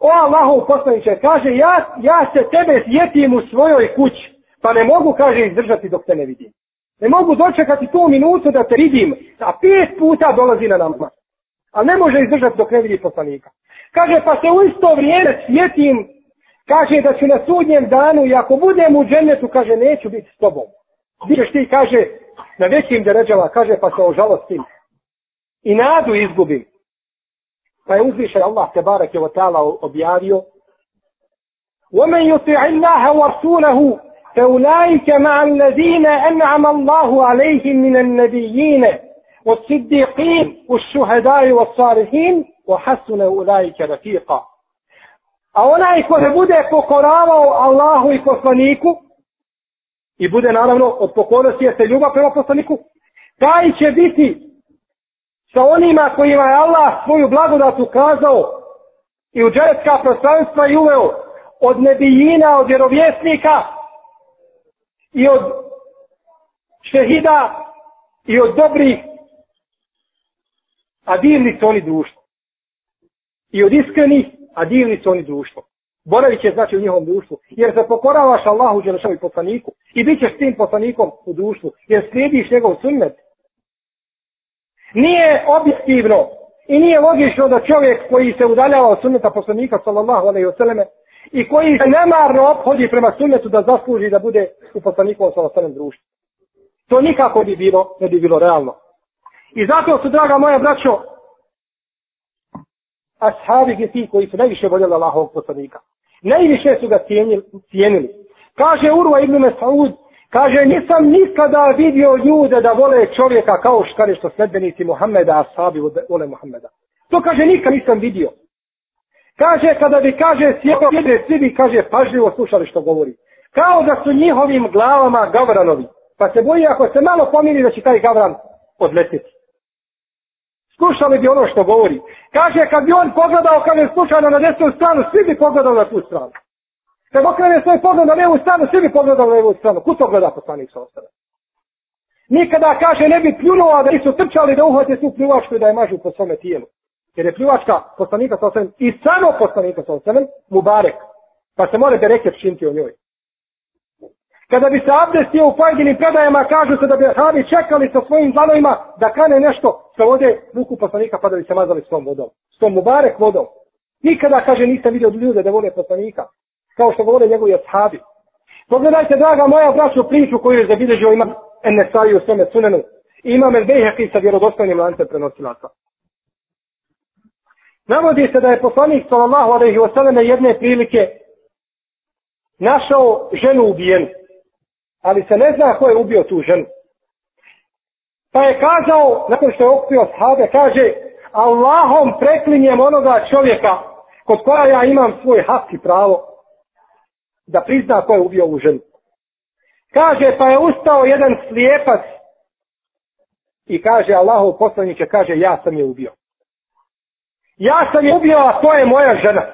o Allahov poslaniče, kaže, ja, ja se tebe sjetim u svojoj kući, pa ne mogu, kaže, izdržati dok te ne vidim. Ne mogu dočekati tu minutu da te vidim, a pet puta dolazi na nama. A ne može izdržati dok ne vidi poslanika. Kaže, pa se u isto vrijeme sjetim, kaže da ću na sudnjem danu i ako budem u džennetu, kaže, neću biti s tobom. Vidiš ti, kaže, na većim deređama, kaže, pa se ožalostim i nadu izgubim. Pa je uzvišen Allah te barake wa ta'ala objavio وَمَنْ يُطِعِ اللَّهَ وَرْسُولَهُ فَأُولَٰئِكَ مَعَ الَّذِينَ أَنْعَمَ اللَّهُ عَلَيْهِمْ مِنَ النَّبِيِّينَ وَالصِّدِّقِينَ وَالشُّهَدَاءِ وَالصَّالِحِينَ وَحَسُنَ أُولَٰئِكَ رَفِيقًا A onaj ko se bude pokoravao Allahu i poslaniku i bude naravno od pokornosti jeste ljubav prema poslaniku, taj će biti sa onima kojima je Allah svoju blagodat ukazao i u džeretska prostranstva i uveo od nebijina, od vjerovjesnika i od šehida i od dobrih a divni su oni društvo. I od iskrenih, a divni su oni društvo. Boravit će znači u njihovom društvu. Jer se pokoravaš Allahu Đelešavi poslaniku i bit ćeš tim poslanikom u društvu. Jer slijediš njegov sunnet. Nije objektivno i nije logično da čovjek koji se udaljava od sunneta poslanika sallallahu alaihi vseleme i koji se nemarno obhodi prema sunnetu da zasluži da bude u poslanikovom sallallahu alaihi društvu. To nikako bi bilo, ne bi bilo realno. I zato su, draga moja braćo, ashabi gdje ti koji su najviše voljeli Allahovog poslanika. Najviše su ga cijenili. cijenili. Kaže Urva ibn Mesaud, Kaže, nisam nikada vidio ljude da vole čovjeka kao što kaže što sledbenici Muhammeda, a vole Muhammeda. To kaže, nikad nisam vidio. Kaže, kada bi kaže, sjeko sjede, svi bi, kaže, pažljivo slušali što govori. Kao da su njihovim glavama gavranovi. Pa se boji ako se malo pomini da će taj gavran odletiti. Slušali bi ono što govori. Kaže, kad bi on pogledao, kad je slučajno na desnu stranu, svi bi pogledali na tu stranu. Kad okrene svoj pogled na levu stranu, svi bi pogledali na levu stranu. Kud to gleda poslanik sa ostane? Nikada kaže ne bi pljunula da su trčali da uhvate tu pljuvačku i da je mažu po svome tijelu. Jer je pljuvačka poslanika sa ostane i samo poslanika sa ostane mu barek. Pa se more da reke pšinti o njoj. Kada bi se abdestio u pojedinim predajama, kažu se da bi habi čekali sa svojim zanovima da kane nešto sa vode ruku poslanika pa da bi se mazali s tom vodom. S tom mubarek vodom. Nikada, kaže, nisam vidio ljude da vole poslanika kao što govore njegovi ashabi. Pogledajte, draga moja, braću priču koju je zabilježio imam Enesari u svome sunenu. Imam El Bejheqi sa vjerodostojnim lancem prenosilaca. Navodi se da je poslanik sallallahu alaihi wa sallam jedne prilike našao ženu ubijenu. Ali se ne zna ko je ubio tu ženu. Pa je kazao, nakon što je okupio sahabe, kaže, Allahom preklinjem onoga čovjeka kod koja ja imam svoj hak i pravo da prizna ko je ubio ovu ženu. Kaže, pa je ustao jedan slijepac i kaže, Allahov poslaniće, kaže, ja sam je ubio. Ja sam je ubio, a to je moja žena.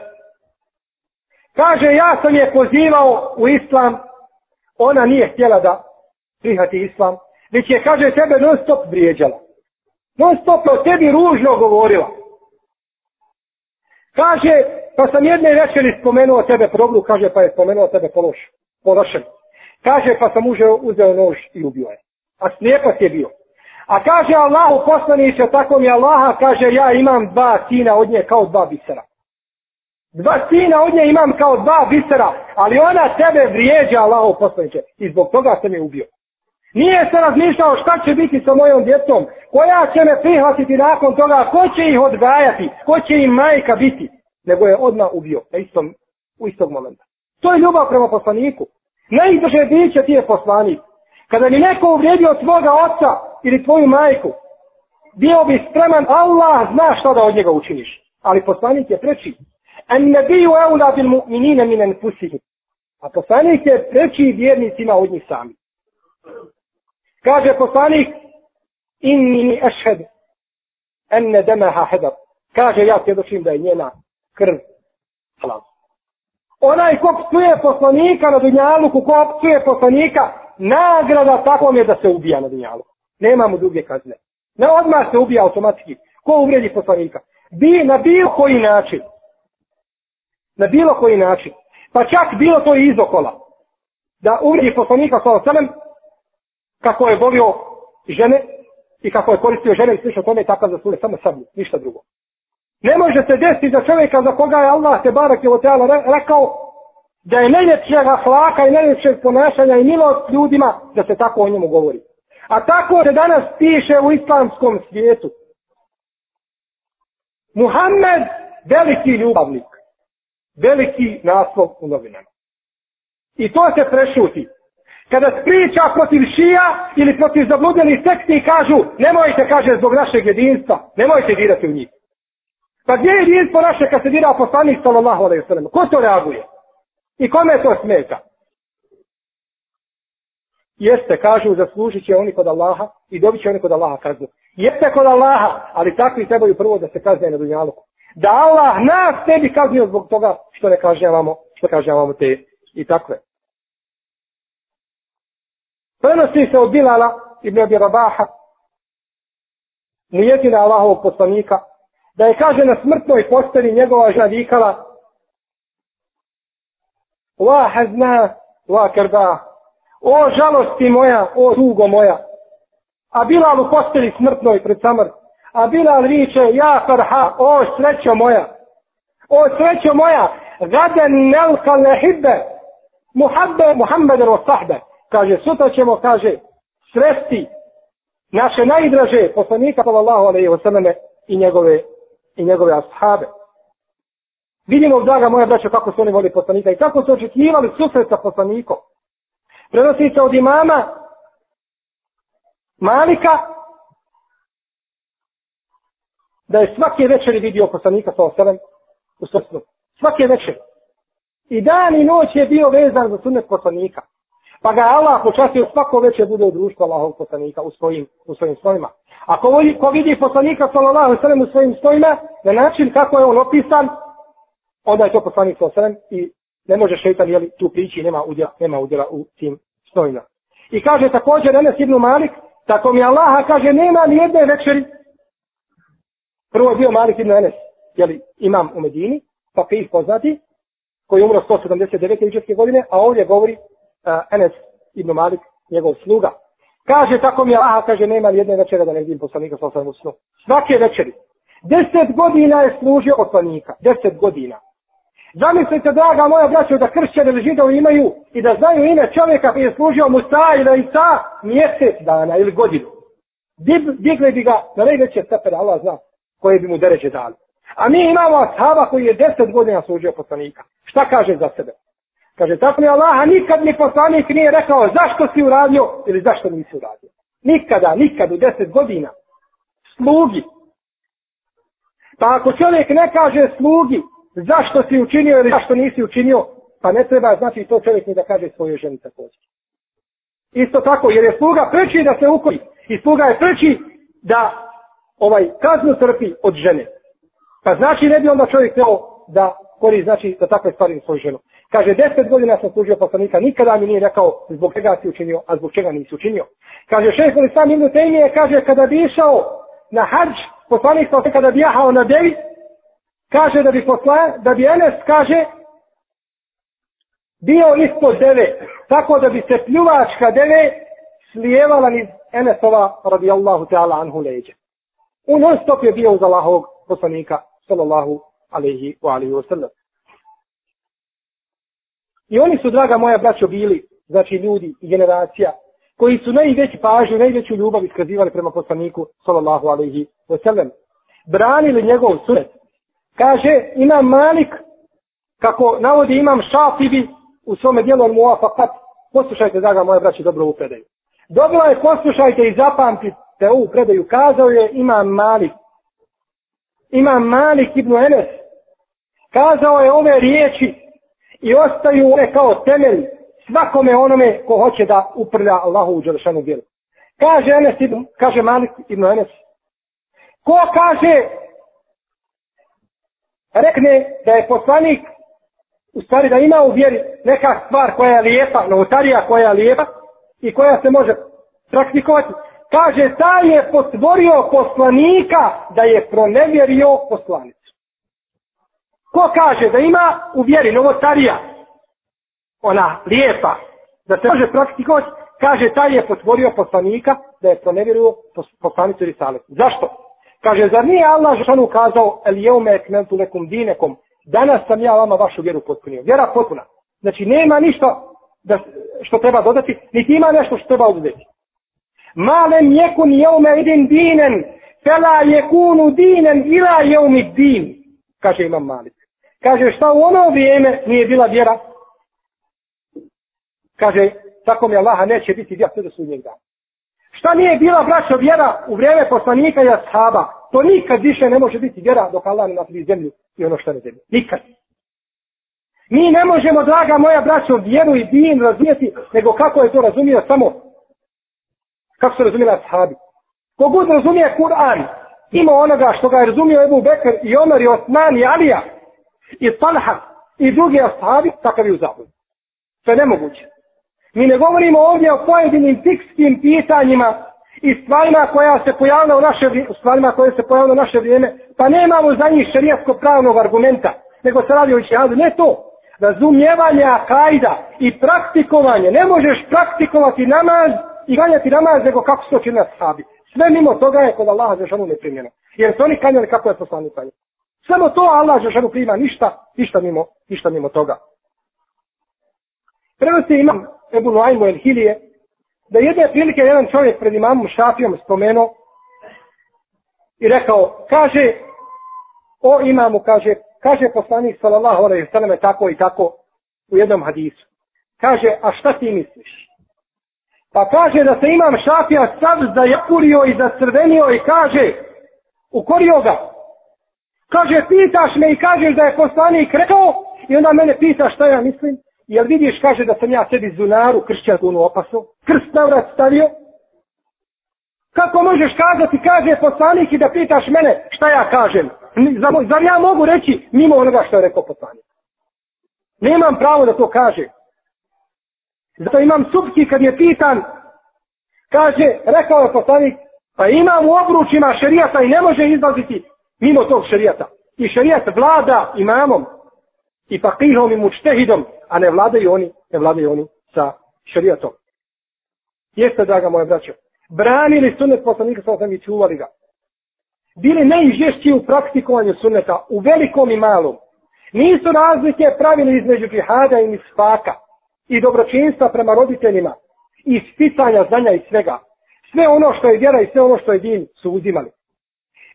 Kaže, ja sam je pozivao u islam, ona nije htjela da prihati islam, već je, kaže, tebe non stop vrijeđala. Non stop o tebi ružno govorila. Kaže, pa sam jedne večeri spomenuo tebe problu, kaže, pa je spomenuo tebe pološ, pološen. Kaže, pa sam užeo, uzeo nož i ubio je. A slijepac je bio. A kaže Allahu poslaniće, tako mi Allaha, kaže, ja imam dva sina od nje kao dva bisera. Dva sina od nje imam kao dva bisera, ali ona tebe vrijeđa Allahu poslaniće i zbog toga sam je ubio. Nije se razmišljao šta će biti sa mojom djetom, koja će me prihvatiti nakon toga, ko će ih odgajati, ko će im majka biti, nego je odmah ubio na istom, u istog momenta. To je ljubav prema poslaniku. Najbrže biće ti je poslanik. Kada mi neko uvrijedio tvoga oca ili tvoju majku, bio bi spreman, Allah zna šta da od njega učiniš. Ali poslanik je preči. En ne biju eula bil mu'minine minen pusihim. A poslanik je preči vjernicima od njih sami. Kaže poslanik, inni ešhed, enne demeha hedar. Kaže, ja svjedočim da je njena krv halal. Onaj ko psuje poslanika na dunjaluku, ko psuje poslanika, nagrada takvom je da se ubija na dunjaluku. Nema mu druge kazne. Ne odmah se ubija automatski. Ko uvredi poslanika? Bi na bilo koji način. Na bilo koji način. Pa čak bilo to i izokola. Da uvredi poslanika sa osanem, kako je volio žene i kako je koristio žene i slično tome, takav za su samo sablju, ništa drugo. Ne može se desiti za čovjeka za koga je Allah te barak je oteala rekao da je najljepšeg ahlaka i najljepšeg ponašanja i milost ljudima da se tako o njemu govori. A tako se danas piše u islamskom svijetu. Muhammed, veliki ljubavnik. Veliki naslov u novinama. I to se prešuti. Kada priča protiv šija ili protiv zabludnjenih sekti i kažu nemojte, kaže, zbog našeg jedinstva, nemojte dirati u njih. Pa gdje je jedinstvo naše kad se dira poslanik sallallahu alaihi sallam? Ko to reaguje? I kome to smeta? Jeste, kažu, zaslužit će oni kod Allaha i dobit će oni kod Allaha kaznu. Jeste kod Allaha, ali takvi trebaju prvo da se kazne na dunjaluku. Da Allah nas ne bi kaznio zbog toga što ne kažnjavamo, što kažnjavamo te i takve. Prenosi se od Bilala ibn Abi Rabaha, mujetina Allahovog poslanika, da je kaže na smrtnoj posteli njegova žena vikala La hazna, la krda, o žalosti moja, o tugo moja. A Bilal u posteli smrtnoj pred samrt. A Bilal viče, ja farha, o srećo moja. O srećo moja, gaden nelka lehibbe, muhabbe, muhammed o sahbe. Kaže, sutra ćemo, kaže, sresti naše najdraže poslanika, sallallahu alaihi ve selleme i njegove i njegove ashabe. Vidimo, draga moja braća, kako su oni voli poslanika i kako su očekivali susret sa poslanikom. Prenosi se od imama Malika da je svake večeri vidio poslanika sa oselem u srstvu. Svake večeri. I dan i noć je bio vezan za sunnet poslanika. Pa ga Allah počastio svako veće bude u društvu Allahov poslanika u svojim, u svojim svojima. Ako voli, ko vidi poslanika sallallahu sallam u svojim stojima, na način kako je on opisan, onda je to poslanik sallallahu sallam i ne može šeitan jeli, tu prići, nema udjela, nema udjela u tim stojima. I kaže također Enes ibn Malik, tako mi Allaha kaže, nema ni jedne večeri. Prvo je bio Malik ibn Enes, jeli, imam u Medini, pa ih poznati, koji je umro 179. iđeske godine, a ovdje govori Eh, Enes ibn Malik, njegov sluga. Kaže, tako mi je Allah, kaže, nema jedne večere da ne vidim poslanika sa osam snu. Svake večeri. Deset godina je služio poslanika. Deset godina. Zamislite, draga moja braća, da kršćani ili židovi imaju i da znaju ime čovjeka koji je služio Musa ili Isa mjesec dana ili godinu. Digli bi ga na najveće stepene, Allah zna, koje bi mu deređe dali. A mi imamo ashaba koji je deset godina služio poslanika. Šta kaže za sebe? Kaže, tako mi Allah, nikad ni poslanik nije rekao zašto si uradio ili zašto nisi uradio. Nikada, nikad u deset godina. Slugi. Pa ako čovjek ne kaže slugi zašto si učinio ili zašto nisi učinio, pa ne treba znači to čovjek ni da kaže svojoj ženi također. Isto tako, jer je sluga preči da se ukoji. I sluga je preči da ovaj kaznu trpi od žene. Pa znači ne bi onda čovjek trebao da kori znači da takve stvari svoju ženu. Kaže, deset godina sam služio poslanika, nikada mi nije rekao zbog čega si učinio, a zbog čega nisi učinio. Kaže, šest ili sam Ibn Tejmije, kaže, kada bi išao na hađ, poslanik sa kada bi jahao na devi, kaže da bi posla, da bi Enes, kaže, bio ispod deve, tako da bi se pljuvačka deve slijevala niz Enesova radijallahu ta'ala anhu leđe. U non stop je bio uz Allahovog poslanika, sallallahu alaihi wa alaihi wa sallam. I oni su, draga moja braćo, bili, znači ljudi i generacija, koji su najveći pažnju, najveću ljubav iskazivali prema poslaniku, sallallahu alaihi wasallam. Branili njegov sunet. Kaže, imam Malik, kako navodi imam Šafibi u svome dijelu al muafakat, poslušajte, draga moja braćo, dobro ovu predaju. Dobro je, poslušajte i zapamtite ovu predaju. Kazao je imam Malik. Imam Malik ibn Enes. Kazao je ove riječi i ostaju one kao temelj svakome onome ko hoće da uprlja Allahu u Đelešanu djelu. Kaže Enes, kaže Malik ibn Enes, ko kaže, rekne da je poslanik, u stvari da ima u vjeri neka stvar koja je lijepa, novotarija koja je lijepa i koja se može praktikovati, kaže, taj je potvorio poslanika da je pronevjerio poslanik. Ko kaže da ima u vjeri novotarija, ona lijepa, da se može praktikovati, kaže taj je potvorio poslanika da je pronevjerio poslanicu Risale. Zašto? Kaže, zar nije Allah žanu kazao, el jeume ekmentu lekum dinekom, danas sam ja vama vašu vjeru potpunio. Vjera potpuna. Znači, nema ništa da, što treba dodati, niti ima nešto što treba oduzeti. Malem jekun jeume idin dinen, fela jekunu dinen ila jeumi din, kaže imam Malik. Kaže, šta u ono vrijeme nije bila vjera? Kaže, tako mi Allaha neće biti vjera sve do sudnjeg dana. Šta nije bila braćo vjera u vrijeme poslanika i ashaba? To nikad više ne može biti vjera dok Allah ne napravi zemlju i ono što ne zemlju. Nikad. Mi ne možemo, draga moja braćo, vjeru i din razumijeti, nego kako je to razumio samo, kako su razumijeli ashabi. Kogod razumije Kur'an, ima onoga što ga je razumio Ebu Bekr i Omer i Osman i Alija, i Talha i drugi ashabi, takav je u zabludi. To je nemoguće. Mi ne govorimo ovdje o pojedinim fikskim pitanjima i stvarima koja se pojavila u naše vrijeme, stvarima koje se pojavila u naše vrijeme, pa nemamo za njih šerijatsko pravnog argumenta, nego se radi o ištihadu. Ne to. Razumijevanje akajda i praktikovanje. Ne možeš praktikovati namaz i ganjati namaz nego kako se to čini sahabi. Sve mimo toga je kod Allaha za žanu neprimljeno. Jer su oni kanjali kako je poslanik kanjali. Samo to Allah Žešanu prima ništa, ništa mimo, ništa mimo toga. Prenosi imam Ebu Nuaymu El Hilije, da jedne prilike jedan čovjek pred imamom Šafijom spomenuo i rekao, kaže, o imamu, kaže, kaže poslanik sallallahu alaihi sallam tako i tako u jednom hadisu. Kaže, a šta ti misliš? Pa kaže da se imam Šafija sad zajakurio i zacrvenio i kaže, ukorio ga, Kaže, pitaš me i kažeš da je poslanik rekao i onda mene pitaš šta ja mislim. Jel vidiš, kaže da sam ja sebi zunaru kršćanku opasu, krst na vrat stavio. Kako možeš kazati, kaže poslanik i da pitaš mene šta ja kažem? Zar ja mogu reći mimo onoga što je rekao poslanik? Nemam pravo da to kaže. Zato imam subki kad je pitan, kaže, rekao je poslanik, pa imam u obručima šerijata i ne može izlaziti mimo tog šerijata. I šerijat vlada imamom i fakihom i mučtehidom, a ne vladaju oni, ne vladaju oni sa šerijatom. Jeste, draga moja braćo, branili sunnet poslanika sa osam i čuvali ga. Bili najžešći u praktikovanju sunneta, u velikom i malom. Nisu razlike pravili između džihada i misfaka i dobročinstva prema roditeljima i sticanja znanja i svega. Sve ono što je vjera i sve ono što je din su uzimali.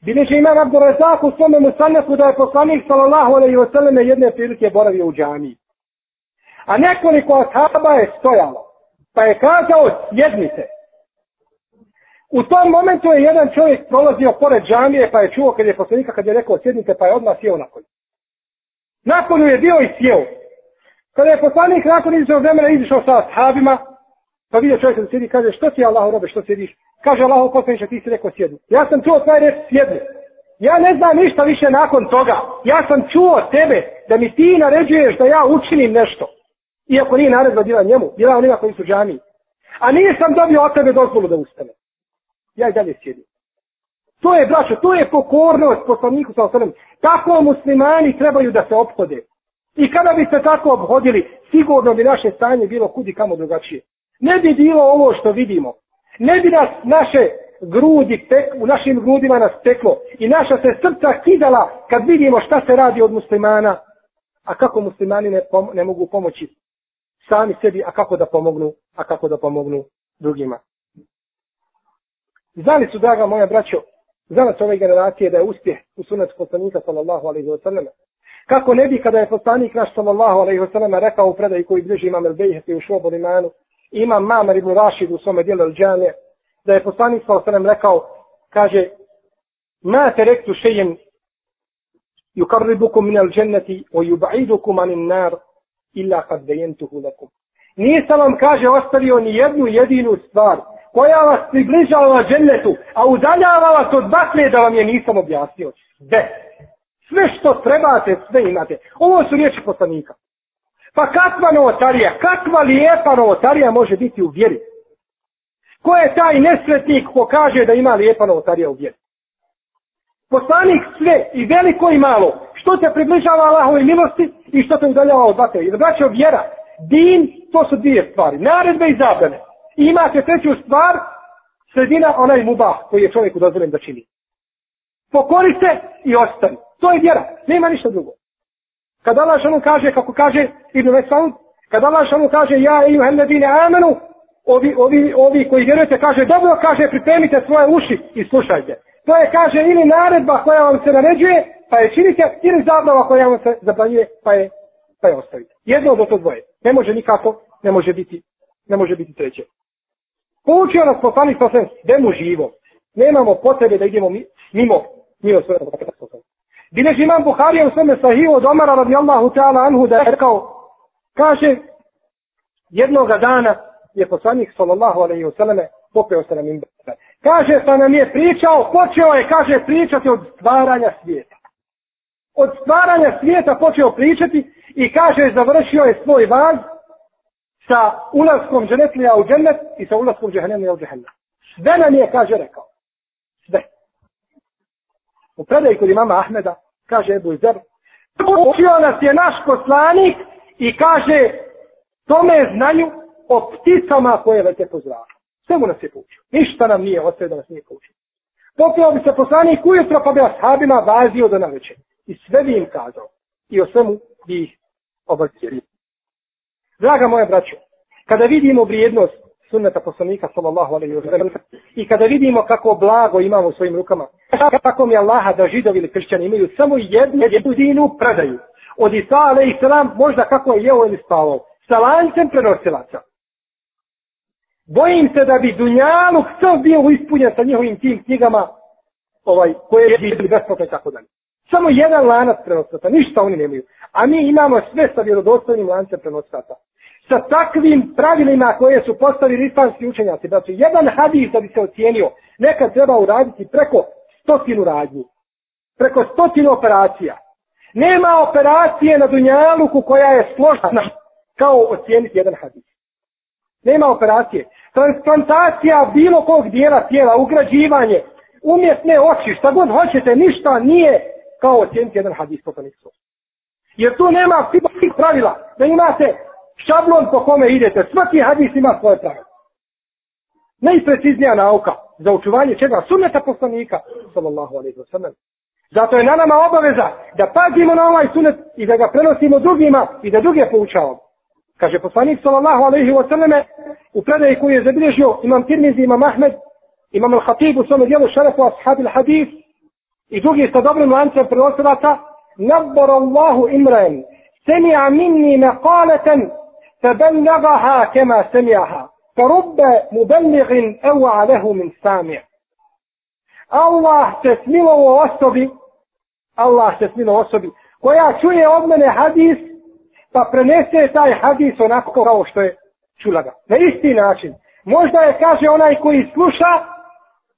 Bileže imam Abdurazak u svome musanefu da je poslanik sallallahu alaihi wa sallam jedne prilike boravio u džamiji. A nekoliko ashaba je stojalo. Pa je kazao sjednite. U tom momentu je jedan čovjek prolazio pored džamije, pa je čuo kad je poslanika, kad je rekao sjednite, pa je odmah sjeo na konju. Nakon je bio i sjeo. Kada je poslanik nakon izišao vremena izišao sa ashabima, pa vidio čovjek da sjedi, kaže, što ti Allaho robe, što sjediš? Kaže Allaho poslaniče, ti si rekao sjedni. Ja sam čuo tvoje reći sjedni. Ja ne znam ništa više nakon toga. Ja sam čuo tebe da mi ti naređuješ da ja učinim nešto. Iako nije naredba bila njemu, bila onima koji su džami. A nisam dobio od tebe dozvolu da ustane. Ja i dalje sjedim. To je, braćo, to je pokornost poslaniku sa osanem. Tako muslimani trebaju da se obhode. I kada bi se tako obhodili, sigurno bi naše stanje bilo kudi kamo drugačije. Ne bi bilo ovo što vidimo. Ne bi nas naše grudi, tek, u našim grudima nas teklo. I naša se srca kidala kad vidimo šta se radi od muslimana. A kako muslimani ne, pom ne mogu pomoći sami sebi, a kako da pomognu, a kako da pomognu drugima. Znali su, draga moja braćo, za nas ove generacije da je uspjeh u sunetu poslanika sallallahu alaihi wa sallam. Kako ne bi kada je poslanik naš sallallahu alaihi wa sallam rekao u predaji koji bliži imam el bejheti u šobu limanu, imam mamar ibn Rašid u svome dijelu el džane, da je poslanik sa osanem rekao, kaže, ma te rektu šejem yukarribukum min al dženneti o yuba'idukum anin nar illa kad bejentuhu lakum. Nisam vam, kaže, ostavio ni jednu jedinu stvar koja vas približava džennetu, a udaljava vas od bakle da vam je nisam objasnio. De. Sve što trebate, sve imate. Ovo su riječi poslanika. Pa kakva novotarija, kakva lijepa novotarija može biti u vjeri? Ko je taj nesretnik ko kaže da ima lijepa novotarija u vjeri? Poslanik sve, i veliko i malo, što te približava Allahove milosti i što te udaljava od vatre. Jer braćo vjera, din, to su dvije stvari. Naredbe i zabrane. I imate treću stvar, sredina onaj mubah koji je čovjeku dozvoljen da čini. Pokori se i ostani. To je vjera. Nema ništa drugo. Kad Allah šanu kaže, kako kaže Ibn Mesaud, kad Allah šanu kaže, ja i uhendedine amenu, ovi, ovi, ovi koji vjerujete, kaže, dobro, kaže, pripremite svoje uši i slušajte. To je, kaže, ili naredba koja vam se naređuje, pa je činite, ili zabrava koja vam se zabranjuje, pa je, pa je ostavite. Jedno od to dvoje. Ne može nikako, ne može biti, ne može biti treće. Poučio nas poslanik sa sve svemu živo. Nemamo potrebe da idemo mimo, mimo svoje Bileš imam Buharija u svome sahiju od Omara radijallahu ta'ala anhu da je rekao, kaže, jednoga dana je poslanik sallallahu alaihi vseleme popeo se na mimbe. Kaže, sa nam je pričao, počeo je, kaže, pričati od stvaranja svijeta. Od stvaranja svijeta počeo pričati i kaže, završio je svoj vaz sa ulaskom dženetlija u džennet i sa ulaskom džehennemlija u džehennem. Sve nam je, kaže, rekao. Sve. U predaj kod imama Ahmeda, kaže Ebu Zer, učio nas je naš poslanik i kaže tome znanju o pticama koje lete po zraku. Sve mu nas je poučio. Ništa nam nije ostaje da nas nije poučio. Popio bi se poslanik ujutro pa bi ashabima vazio do naveče. I sve bi im kazao. I o svemu bi ih obavcijeli. Draga moja braćo, kada vidimo vrijednost sunneta poslanika sallallahu alaihi wa sallam i kada vidimo kako blago imamo u svojim rukama, kako mi Allaha da židovi ili kršćani imaju samo jednu jedinu predaju. Od Isa alaihi sallam možda kako je jeo ili spavao. Sa lancem prenosilaca. Bojim se da bi Dunjaluk sve bio ispunjen sa njihovim tim knjigama ovaj, koje je bili besplatno i tako dalje. Samo jedan lanac prenosilaca, ništa oni nemaju. A mi imamo sve sa vjerodostojnim lancem prenosilaca sa takvim pravilima koje su postavili islamski učenjaci. Znači, jedan hadis da bi se ocijenio, nekad treba uraditi preko stotinu radnji. Preko stotinu operacija. Nema operacije na Dunjaluku koja je složna kao ocijeniti jedan hadis. Nema operacije. Transplantacija bilo kog dijela tijela, ugrađivanje, umjetne oči, šta god hoćete, ništa nije kao ocijeniti jedan hadis po Jer tu nema svih pravila da imate šablon po kome idete. Svaki hadis ima svoje pravilo. Najpreciznija nauka za učuvanje čega? Sunneta poslanika. Sallallahu alaihi wa sallam. Zato je na nama obaveza da pazimo na ovaj sunet i da ga prenosimo drugima i da druge poučavamo. Kaže poslanik sallallahu alaihi wa sallame u predaji koji je zabilježio imam Tirmizi, imam Ahmed, imam Al-Khatib u svome dijelu šarefu ashabil al-hadis i drugi sa dobrim lancem prenosilaca nabbar Allahu imran semi'a minni maqalatan فبلغها كما سمعها Farubbe mubelligin ewa lehu min samija. Allah se smilovo osobi, Allah se smilovo osobi, koja čuje od mene hadis, pa prenese taj hadis onako kao što je čula ga. Na isti način. Možda je, kaže onaj koji sluša,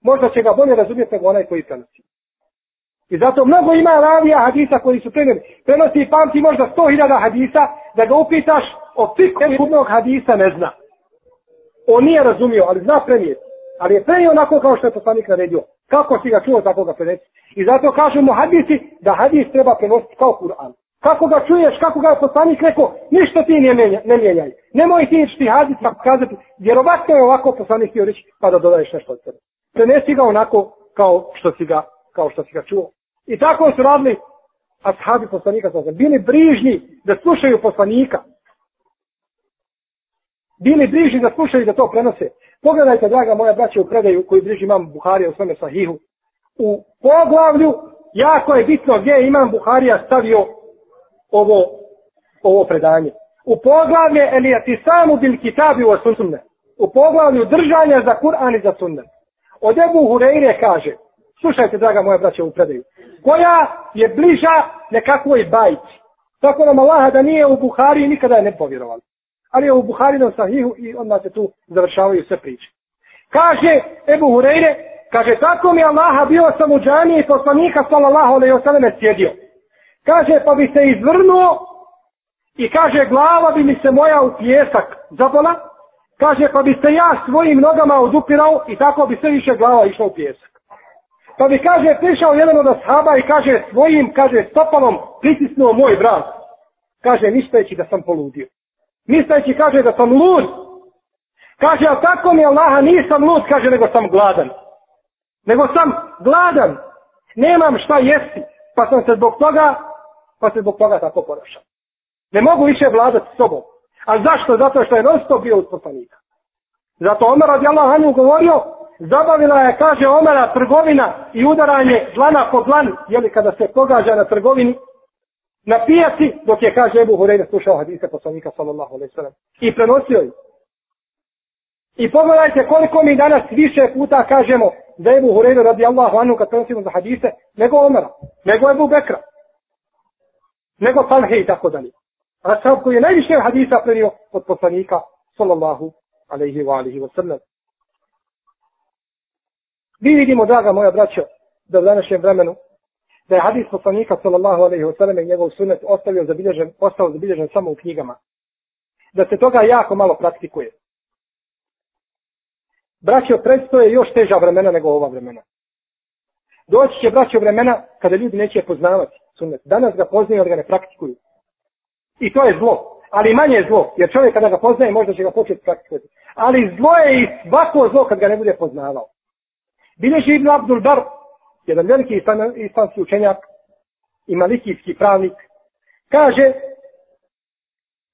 možda će ga bolje razumjeti nego onaj koji prenosi. I zato mnogo ima ravija hadisa koji su preneli. Prenosi i pamti možda sto hiljada hadisa, da ga upitaš o fiku jednog hadisa ne zna. On nije razumio, ali zna prenijeti. Ali je prenio onako kao što je poslanik naredio. Kako si ga čuo, tako ga prenesi. I zato kažu mu hadisi da hadis treba prenositi kao Kur'an. Kako ga čuješ, kako ga je poslanik rekao, ništa ti ne, menja, ne mijenjaj. Nemoj ti ići hadis pa kazati, vjerovatno je ovako poslanik htio reći, pa da dodaješ nešto od sebe. Prenesi ga onako kao što si ga, kao što si ga čuo. I tako su radili ashabi poslanika Bili brižni da slušaju poslanika. Bili bliži da slušaju da to prenose. Pogledajte, draga moja braća, u predaju koji bliži imam Buharija u svome sahihu. U poglavlju, jako je bitno gdje je imam Buharija stavio ovo, ovo predanje. U poglavlje Elijati samu bil kitabi u sunne. U poglavlju držanja za Kur'an i za sunne. Od Ebu Hureyre kaže, slušajte, draga moja braća, u predaju, koja je bliža nekakvoj bajci. Tako nam Allaha da nije u Buhari nikada je ne povjerovali ali je u Buharinom sahihu i onda se tu završavaju sve priče. Kaže Ebu Hureyre, kaže, tako mi Allaha bio sam u džaniji i poslanika sallallahu alaihi wa sjedio. Kaže, pa bi se izvrnuo i kaže, glava bi mi se moja u pjesak zabola. Kaže, pa bi se ja svojim nogama odupirao i tako bi sve više glava išla u pjesak. Pa bi, kaže, prišao jedan od ashaba i kaže, svojim, kaže, stopalom pritisnuo moj brat. Kaže, ništajući da sam poludio. Misleći kaže da sam lud. Kaže, a tako mi Allaha nisam lud, kaže, nego sam gladan. Nego sam gladan. Nemam šta jesti. Pa sam se zbog toga, pa se zbog toga tako ponašao. Ne mogu više vladati sobom. A zašto? Zato što je non stop bio uz poslanika. Zato Omer radi Allah Anju govorio, zabavila je, kaže Omera, trgovina i udaranje dlana po dlan, jeli kada se pogađa na trgovini, na pijaci, dok je, kaže Ebu Hureyre, slušao hadise poslanika, sallallahu alaihi sallam, i prenosio ih. I pogledajte koliko mi danas više puta kažemo za Ebu Hureyre radi Allahu anu kad prenosimo za hadise, nego Omara, nego Ebu Bekra, nego Talhe i tako dalje. A sad koji je najviše hadisa prenio od poslanika, sallallahu alaihi wa alihi wa sallam. Mi vidimo, draga moja braćo, da u današnjem vremenu da je hadis poslanika sallallahu alejhi ve sellem i njegov sunnet ostavio zabilježen, ostao zabilježen samo u knjigama. Da se toga jako malo praktikuje. Braćo, predstoje još teža vremena nego ova vremena. Doći će braćo vremena kada ljudi neće poznavati sunnet. Danas ga poznaju, ali ga ne praktikuju. I to je zlo. Ali manje je zlo, jer čovjek kada ga poznaje, možda će ga početi praktikovati. Ali zlo je i svako zlo kad ga ne bude poznavao. Bileži Ibn Abdul Bar, jedan veliki islamski učenjak i malikijski pravnik, kaže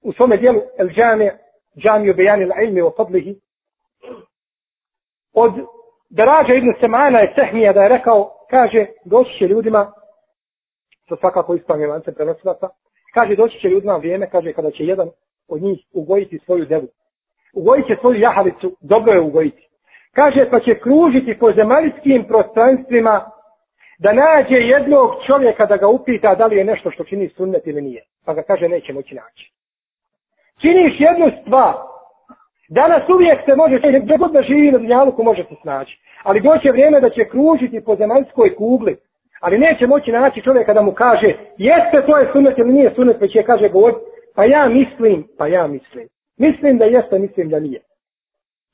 u svome dijelu El Džame, Džamiju Bejani la ilmi o fadlihi, od Darađa ibn Semana je Sehmija da je rekao, kaže, doći će ljudima, to svakako ispravljaju lance prenosilaca, kaže, doći će ljudima vrijeme, kaže, kada će jedan od njih ugojiti svoju devu. Ugojit će svoju jahalicu, dobro je ugojiti. Kaže, pa će kružiti po zemaljskim prostranstvima da nađe jednog čovjeka da ga upita da li je nešto što čini sunnet ili nije. Pa ga kaže neće moći naći. Činiš jednu stvar. Danas uvijek se može, gdje god da živi na dunjaluku može se snaći. Ali doće vrijeme da će kružiti po zemaljskoj kugli. Ali neće moći naći čovjeka da mu kaže jeste to je sunnet ili nije sunnet, već je kaže govor, pa ja mislim, pa ja mislim. Mislim da jeste, mislim da nije.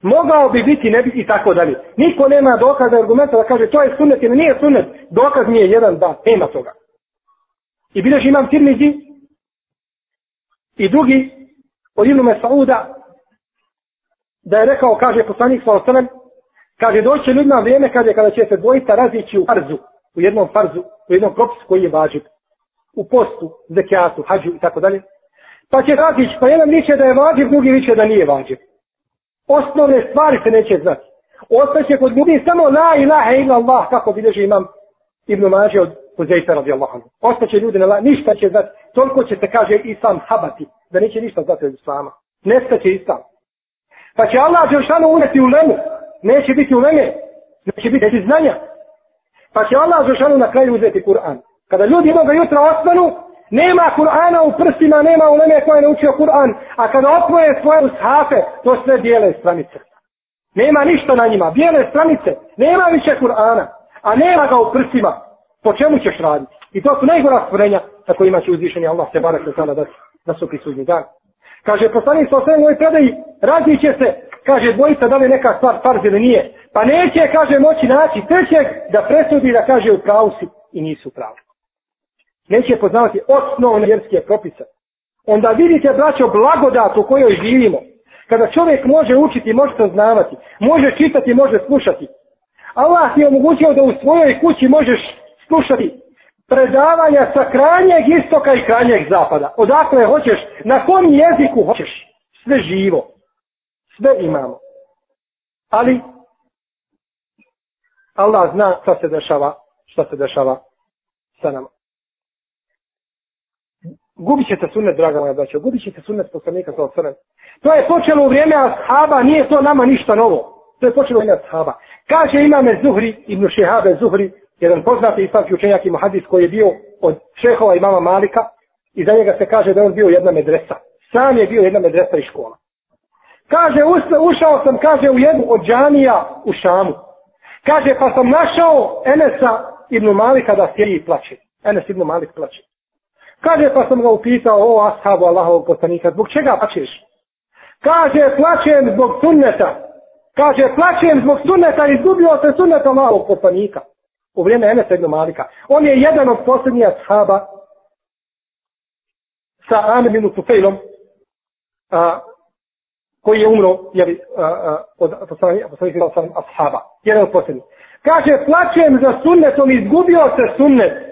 Mogao bi biti, ne biti i tako dalje. Niko nema dokaza argumenta da kaže to je sunnet ili nije sunnet. Dokaz mi je jedan da, nema toga. I bilješ imam tirmizi i drugi od Ibnu Mesauda da je rekao, kaže poslanik sa osanem, kaže doće ljudima vrijeme kaže kada će se dvojica razići u farzu, u jednom farzu, u jednom propisu koji je važiv, u postu, zekijatu, hađu i tako dalje. Pa će razići, pa jedan viće da je važiv, drugi viće da nije važiv osnovne stvari se neće znati. Ostaće kod ljudi samo la ilaha illa Allah, kako bilježi imam Ibn Mađe od Huzeyta radijallahu anhu. Ostaće ljudi na la, ništa će znati, toliko će se kaže islam habati, da neće ništa znati od islama. Nestaće islam. Pa će Allah Đelšanu uneti u lemu. Neće biti u leme. Neće biti znanja. Pa će Allah Đelšanu na kraju uzeti Kur'an. Kada ljudi jednoga jutra ostanu, nema Kur'ana u prstima, nema u leme koja je naučio Kur'an. A kada otvoje svoje ushafe, to sve bijele stranice. Nema ništa na njima. Bijele stranice. Nema više Kur'ana. A nema ga u prstima. Po čemu ćeš raditi? I to su najgora stvorenja sa kojima će uzvišeni Allah se barak sada da, da su prisudnji dan. Kaže, poslanik sa osvijem ovoj predaji, razli će se, kaže, dvojica da li neka stvar farz ili nije. Pa neće, kaže, moći naći trećeg da presudi da kaže u pravu si i nisu pravi. Neće poznavati osnovne vjerske propise. Onda vidite, braćo, blagodat u kojoj živimo. Kada čovjek može učiti, može saznavati, može čitati, može slušati. Allah ti je omogućio da u svojoj kući možeš slušati predavanja sa krajnjeg istoka i krajnjeg zapada. Odakle hoćeš, na kom jeziku hoćeš. Sve živo. Sve imamo. Ali Allah zna šta se dešava, šta se dešava sa nama. Gubit ćete sunnet, draga moja braća, gubit ćete sunnet poslanika sa osrem. To je počelo u vrijeme ashaba, nije to nama ništa novo. To je počelo u vrijeme ashaba. Kaže imame Zuhri, ibn Šehabe Zuhri, jedan poznati islamski učenjak i muhadis koji je bio od šehova i mama Malika i za njega se kaže da on bio jedna medresa. Sam je bio jedna medresa i škola. Kaže, ušao sam, kaže, u jednu od džanija u Šamu. Kaže, pa sam našao Enesa ibn Malika da sjedi i plaće. Enes ibn Malik plaće. Kaže, pa sam ga upitao, o ashabu Allahovog poslanika, zbog čega plaćeš? Kaže, plaćem zbog sunneta. Kaže, plaćem zbog sunneta, izgubio se sunneta Allahovog poslanika u vrijeme Enesa ibn Malika. On je jedan od posljednjih ashaba sa Amir ibn Tufejlom, a, koji je umro jeli, a, a, od poslanih ashaba. Jedan od posljednjih. Kaže, plaćem za sunnetom, izgubio se sunnet.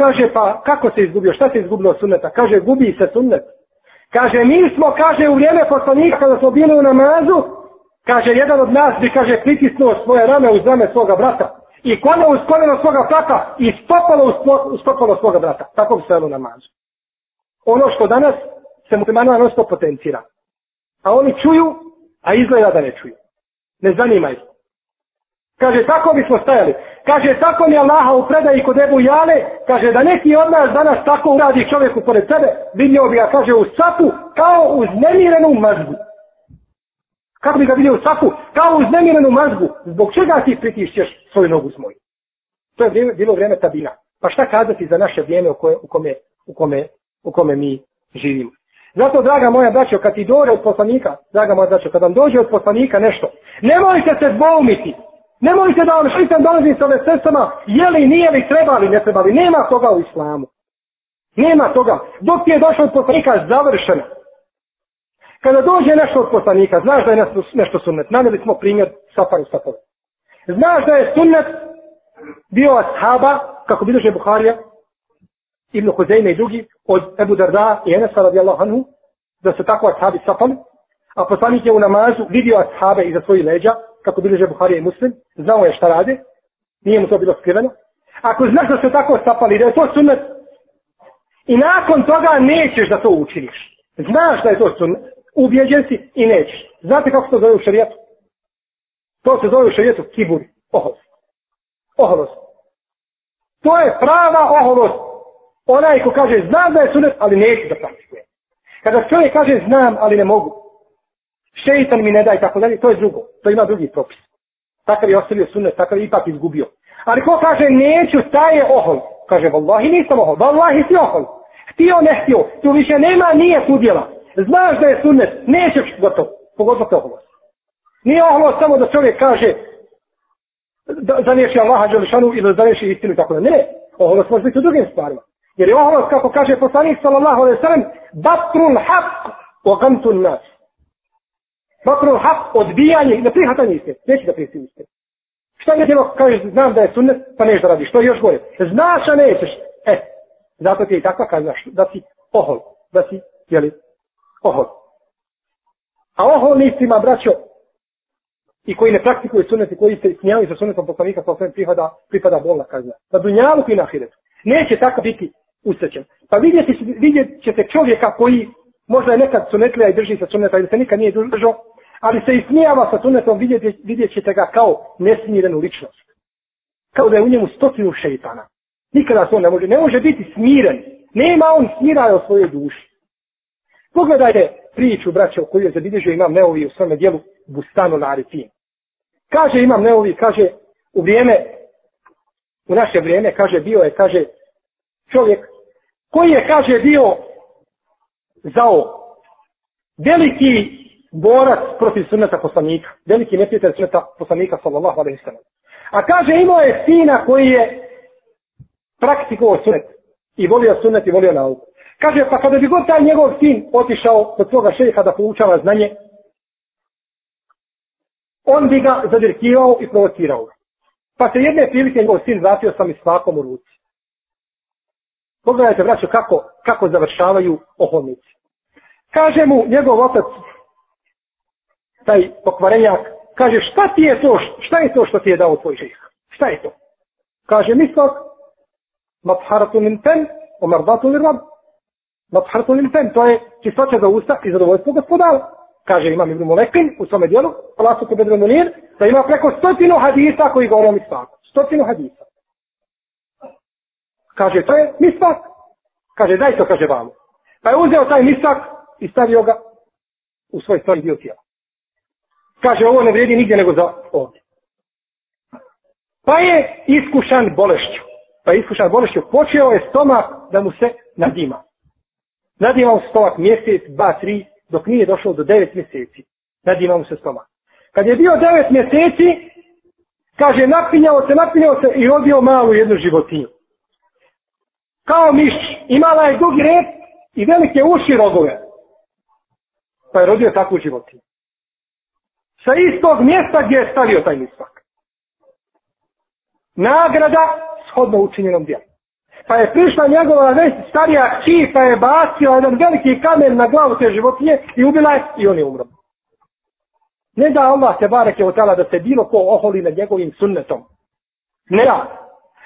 Kaže, pa kako se izgubio? Šta se izgubilo sunneta? Kaže, gubi se sunnet. Kaže, mi smo, kaže, u vrijeme poslanika kada smo bili u namazu, Kaže, jedan od nas bi, kaže, pritisnuo svoje rame uz rame svoga brata. I kolje uz koljeno svoga brata i stopalo uz stopalo svoga brata. Tako bi se ono namazu. Ono što danas se muslimanima non stop potencira. A oni čuju, a izgleda da ne čuju. Ne zanimaju. Kaže, tako bismo stajali. Kaže, tako mi Allaha u predaji kod Ebu Jale, kaže, da neki od nas danas tako uradi čovjeku pored sebe, vidio bi ga, kaže, u sapu, kao uz nemirenu mazgu. Kako bi ga vidio u sapu? kao uz nemirenu mazgu, zbog čega ti pritišćeš svoju nogu s moju? To je vrijeme, bilo vrijeme tabina. Pa šta kazati za naše vrijeme u, koje, u, kome, u, kome, u kome mi živimo? Zato, draga moja braćo, kad ti dođe od poslanika, draga moja braćo, kad vam dođe od poslanika nešto, nemojte se dvoumiti. Nemojte da vam šitan dolazi s ove sestama, je li, nije li, treba li, ne treba li. Nema toga u islamu. Nema toga. Dok ti je došao od poslanika, završeno. Kada dođe nešto od poslanika, znaš da je nešto, nešto sunnet. Naneli smo primjer Safar u Safar. Znaš da je sunnet bio ashaba, kako bilože Buharija, Ibn Huzeyme i drugi, od Ebu Darda i Enesa radijallahu anhu, da se tako ashabi safali, a poslanik je u namazu vidio ashabe iza svojih leđa, kako bilježe Buharija i Muslim, znao je šta rade, nije mu to bilo skriveno. Ako znaš da se tako safali, da je to sunnet, i nakon toga nećeš da to učiniš. Znaš da je to sunnet, ubjeđen si i nećeš. Znate kako se to zove u šarijetu? To se zove u šarijetu kibur, oholost. Oholost. To je prava oholost. Onaj ko kaže znam da je sunet, ali neću da praktikujem. Kada čovjek kaže znam, ali ne mogu. Šeitan mi ne daj tako dalje, to je drugo. To ima drugi propis. Takav je ostavio sunnet, takav je ipak izgubio. Ali ko kaže neću, taj je ohol. Kaže, vallahi nisam ohol, vallahi si ohol. Htio, ne htio, tu više nema, nije sudjela. Znaš da je sunnet, nećeš gotovo, pogotovo te oholost. Nije oholost samo da čovjek kaže da zaniješi Allaha Đelešanu ili da zaniješi istinu tako da. Ne, oholost može biti u drugim stvarima. Jer je oholost, kako kaže poslanik sallallahu alaihi sallam, batrul haq o gantun nas. Zapravo haq, odbijanje, i prihvatanje istine. Neće da prihvatanje istine. Šta je djelo, kaže, znam da je sunnet, pa neš da radiš. Što je još gore? Znaš, a nećeš. E, zato ti je i takva kazna, da si ohol, da si, jeli, ohol. A oholnicima, braćo, i koji ne praktikuju sunnet i koji se smijaju sa sunnetom poslanika sa osvijem prihoda, pripada bolna kazna. Na dunjalu i na ahiretu. Neće tako biti usrećen. Pa vidjeti, vidjet ćete čovjeka koji možda je nekad sunetlija i drži se sunneta ili se nikad nije držao, ali se ismijava sa sunnetom, vidjet, vidjet ćete ga kao nesmirenu ličnost. Kao da je u njemu stotinu šeitana. Nikada se on ne može, ne može biti smiren. Nema on smiraja o svojoj duši. Pogledajte priču, braće, koju je zabilježio imam Neovi u svome dijelu Bustanu na Arifin. Kaže imam Neovi, kaže, u vrijeme, u naše vrijeme, kaže, bio je, kaže, čovjek koji je, kaže, bio zao veliki borac protiv sunneta poslanika, veliki neprijatelj sunneta poslanika, sallallahu alaihi sallam. A kaže, imao je sina koji je praktikovao sunnet i volio sunnet i volio nauku. Kaže, pa kada bi god taj njegov sin otišao kod svoga šeha da poučava znanje, on bi ga zadirkivao i provocirao ga. Pa se jedne prilike njegov sin vratio sam i svakom u ruci. Pogledajte, braćo, kako, kako završavaju oholnici. Kaže mu njegov otac, taj pokvarenjak, kaže, šta ti je to, šta je to što ti je dao tvoj šeh? Šta je to? Kaže, mislok, matharatu min ten, omardatu li rab. Matharatu min ten, to je čistoća za usta i zadovoljstvo gospodala. Kaže, imam Ibn Molekin u svome dijelu, Alasu Kubedre Munir, da ima preko stotinu hadisa koji govore o mislaku. Stotinu hadisa. Kaže, to je mislak. Kaže, daj to, kaže vam. Pa je uzeo taj mislak i stavio ga u svoj stvari dio tijela. Kaže, ovo ne vredi nigdje nego za ovdje. Pa je iskušan bolešću. Pa je iskušan bolešću. Počeo je stomak da mu se nadima. Nadima mu se stomak mjesec, dva, tri, dok nije došao do devet mjeseci. Nadima mu se stomak. Kad je bio devet mjeseci, kaže, napinjao se, napinjao se i rodio malu jednu životinju. Kao miš, imala je dugi rep i velike uši rogove. Pa je rodio takvu životinju sa istog mjesta gdje je stavio taj misvak. Nagrada shodno učinjenom dijelu. Pa je prišla njegova već starija či, pa je bacio jedan veliki kamen na glavu te životinje i ubila je i on je umro. Ne da Allah se barek je otala da se bilo ko oholi nad njegovim sunnetom. Ne da.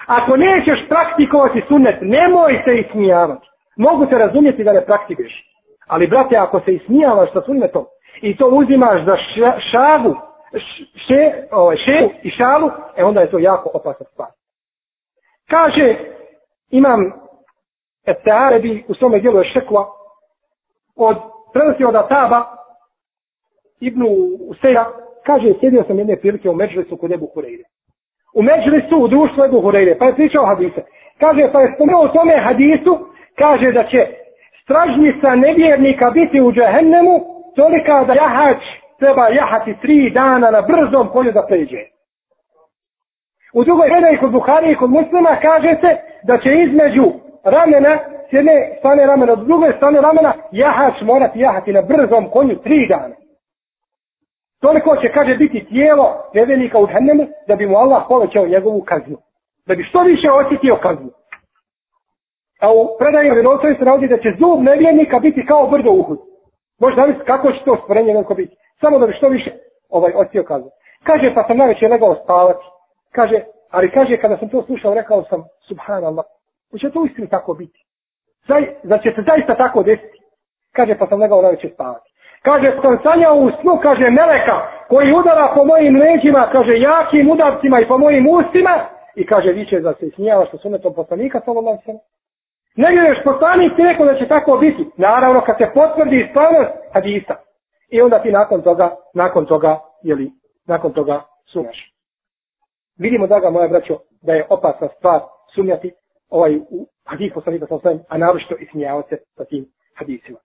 Ako nećeš praktikovati sunnet, nemoj se ismijavati. Mogu se razumjeti da ne praktikuješ. Ali, brate, ako se ismijavaš sa sunnetom, i to uzimaš za šagu, še, ovaj, še i šalu, e onda je to jako opasna stvar. Kaže, imam Etearebi u svome dijelu je šekva, od, prenosi od Ataba, Ibnu Useja, kaže, sjedio sam jedne prilike u Međlisu kod Ebu Hureyre. U Međlisu, u društvu Ebu Hureyre, pa je pričao hadise. Kaže, pa je spomenuo u tome hadisu, kaže da će stražnica nevjernika biti u džehennemu, tolika da jahač treba jahati tri dana na brzom konju da pređe. U drugoj predaji kod Buhari i kod muslima kaže se da će između ramena, s jedne strane ramena, od druge strane ramena, jahač morati jahati na brzom konju tri dana. Toliko će, kaže, biti tijelo nevjenika u džennemu da bi mu Allah povećao njegovu kaznu. Da bi što više osjetio kaznu. A u predaju vjerovcovi se navodi da će zub nevjernika biti kao brdo uhud. Možeš zamisliti kako će to stvorenje veliko biti. Samo da bi što više ovaj otio kaznu. Kaže, pa sam najveće legao spavati. Kaže, ali kaže, kada sam to slušao, rekao sam, subhanallah, hoće to uistinu tako biti. Zaj, zar će se zaista tako desiti? Kaže, pa sam legao najveće spavati. Kaže, sam sanjao u snu, kaže, meleka, koji udara po mojim leđima, kaže, jakim udarcima i po mojim ustima, i kaže, viće da se smijava što sunetom poslanika, sallallahu sallam. Ne vjeruješ, poslanik ti rekao da će tako biti. Naravno, kad se potvrdi ispravnost hadisa. I onda ti nakon toga, nakon toga, jeli, nakon toga sumnjaš. Vidimo, draga moja braćo, da je opasna stvar sumnjati ovaj u hadis poslanika sa osvijem, a naročito i se sa tim hadisima.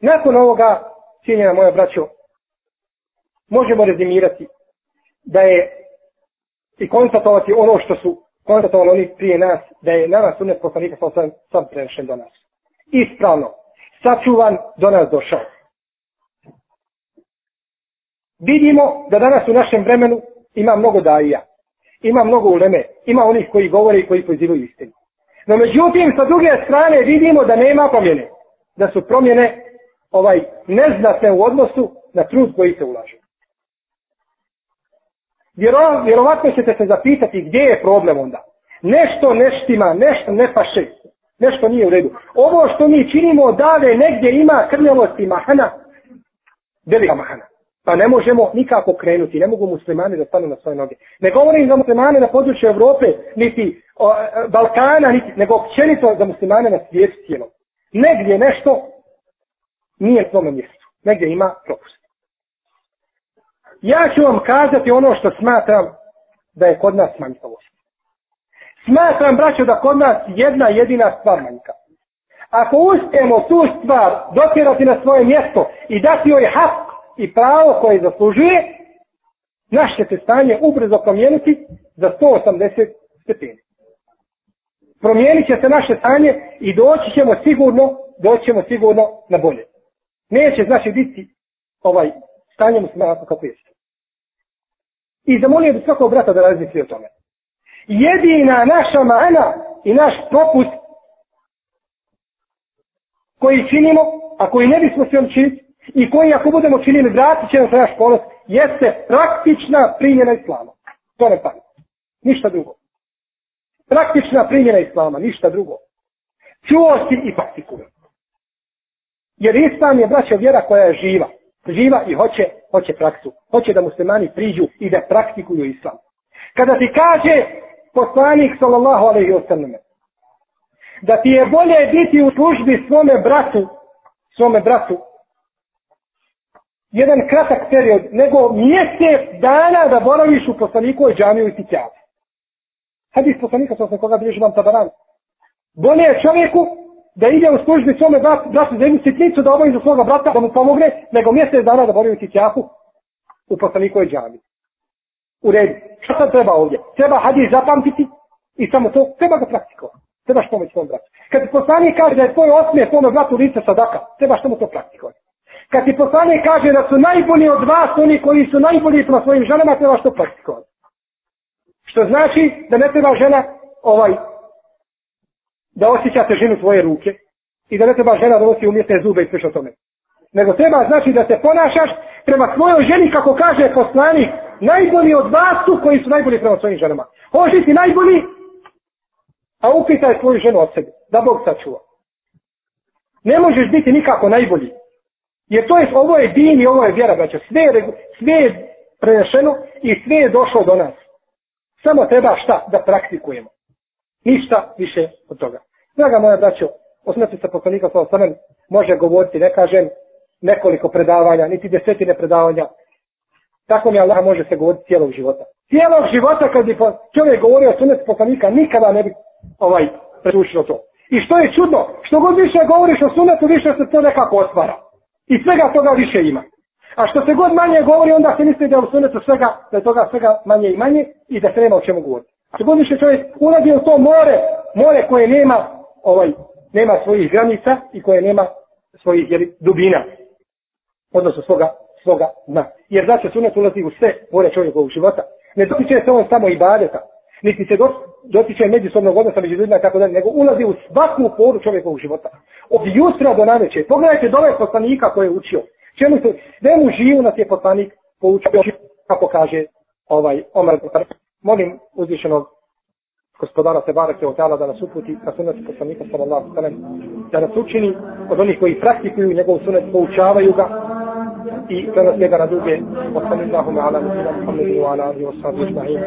Nakon ovoga, cijenjena moja braćo, možemo rezimirati da je i konstatovati ono što su konstatovali oni prije nas da je nama sunet poslanika sa sam, sam prenešen do nas. Ispravno. Sačuvan do nas došao. Vidimo da danas u našem vremenu ima mnogo daija. Ima mnogo uleme. Ima onih koji govore i koji pozivaju istinu. No međutim, sa druge strane vidimo da nema promjene. Da su promjene ovaj neznatne u odnosu na trud koji se ulaže. Vjero, vjerovatno ćete se zapitati gdje je problem onda. Nešto neštima, nešto ne paše. Nešto nije u redu. Ovo što mi činimo dale negdje ima krnjavosti mahana, velika mahana. Pa ne možemo nikako krenuti, ne mogu muslimani da stanu na svoje noge. Ne govorim za muslimane na području Evrope, niti o, Balkana, niti, nego općenito za muslimane na svijetu cijelom. Negdje nešto nije na svome mjestu. Negdje ima propust. Ja ću vam kazati ono što smatram da je kod nas manjkavost. Smatram, braćo, da kod nas jedna jedina stvar manjka. Ako uspijemo tu stvar dotjerati na svoje mjesto i dati joj hak i pravo koje zaslužuje, naš će se stanje ubrzo promijeniti za 180 stepeni. Promijenit će se naše stanje i doći ćemo sigurno, doći ćemo sigurno na bolje. Neće znači biti ovaj stanje muslimana kako jeste. I zamolio bi svakog brata da razmisli o tome. Jedina naša mana i naš propust koji činimo, a koji ne bismo se činiti, i koji ako budemo činili vratit će nam se naš ponos, jeste praktična primjena islama. To ne pali. Ništa drugo. Praktična primjena islama, ništa drugo. Čuo si i praktikujem. Jer islam je braća vjera koja je živa. Živa i hoće, hoće praksu. Hoće da muslimani priđu i da praktikuju islam. Kada ti kaže poslanik sallallahu alaihi wasallam da ti je bolje biti u službi svome bratu, svome bratu, jedan kratak period, nego mjesec dana da boraviš u poslanikovoj džamiju i ti. Hadis poslanika sam koga bilježi vam tabaran. Bolje je čovjeku da ide u službi svome bratu, bratu za jednu sitnicu da obavi za svoga brata da mu pomogne, nego mjesec dana da boravi u ti u poslanikoj džami. U redu. Šta sad treba ovdje? Treba hadis zapamtiti i samo to, treba ga praktikovati. Trebaš pomoći svom bratu. Kad ti poslanik kaže da je tvoj osmije svome bratu lice sadaka, trebaš samo to praktikovati. Kad ti poslanik kaže da su najbolji od vas oni koji su najbolji prema svojim ženama, trebaš to praktikovati. Što znači da ne treba žena ovaj da osjeća težinu tvoje ruke i da ne treba žena da nosi umjetne zube i sve tome. Nego treba znači da se ponašaš prema svojoj ženi kako kaže poslanik najbolji od vas su koji su najbolji prema svojim ženama. Hoćeš ti najbolji, a upitaj svoju ženu od sebe, da Bog sačuva. Ne možeš biti nikako najbolji. Jer to je, ovo je din i ovo je vjera, braćo. Sve je, sve je prenešeno i sve je došlo do nas. Samo treba šta? Da praktikujemo. Ništa više od toga. Draga moja braćo, osmeti se poslanika sa osanem može govoriti, ne kažem, nekoliko predavanja, niti desetine predavanja. Tako mi Allah može se govoriti cijelog života. Cijelog života kad bi čovjek govorio o sunetu poslanika, nikada ne bi ovaj pretušilo to. I što je čudno, što god više govoriš o sunetu, više se to nekako otvara. I svega toga više ima. A što se god manje govori, onda se misli da je u sunetu svega, da je toga svega manje i manje i da se nema o čemu govoriti. Ako što god čovjek ulazi u to more, more koje nema, ovaj, nema svojih granica i koje nema svojih jeli, dubina. Odnosno svoga, svoga dna. Jer znači sunet ulazi u sve more čovjekovog života. Ne dotiče se on samo i badeta. Niti se dotiče međusobnog odnosa među ljudima tako da nego ulazi u svaku poru čovjekovog života. Od jutra do naveče. Pogledajte dole poslanika koje je učio. Čemu se svemu živu nas je poslanik poučio kako kaže ovaj Omar Molim uzvišenog gospodara se barake da nas uputi na sunet poslanika sallallahu sallam, da nas učini od onih koji praktikuju njegov sunet, poučavaju ga i prenos njega na druge. Wa sallallahu ala Muhammadin wa ala alihi wa sahbihi ajma'in.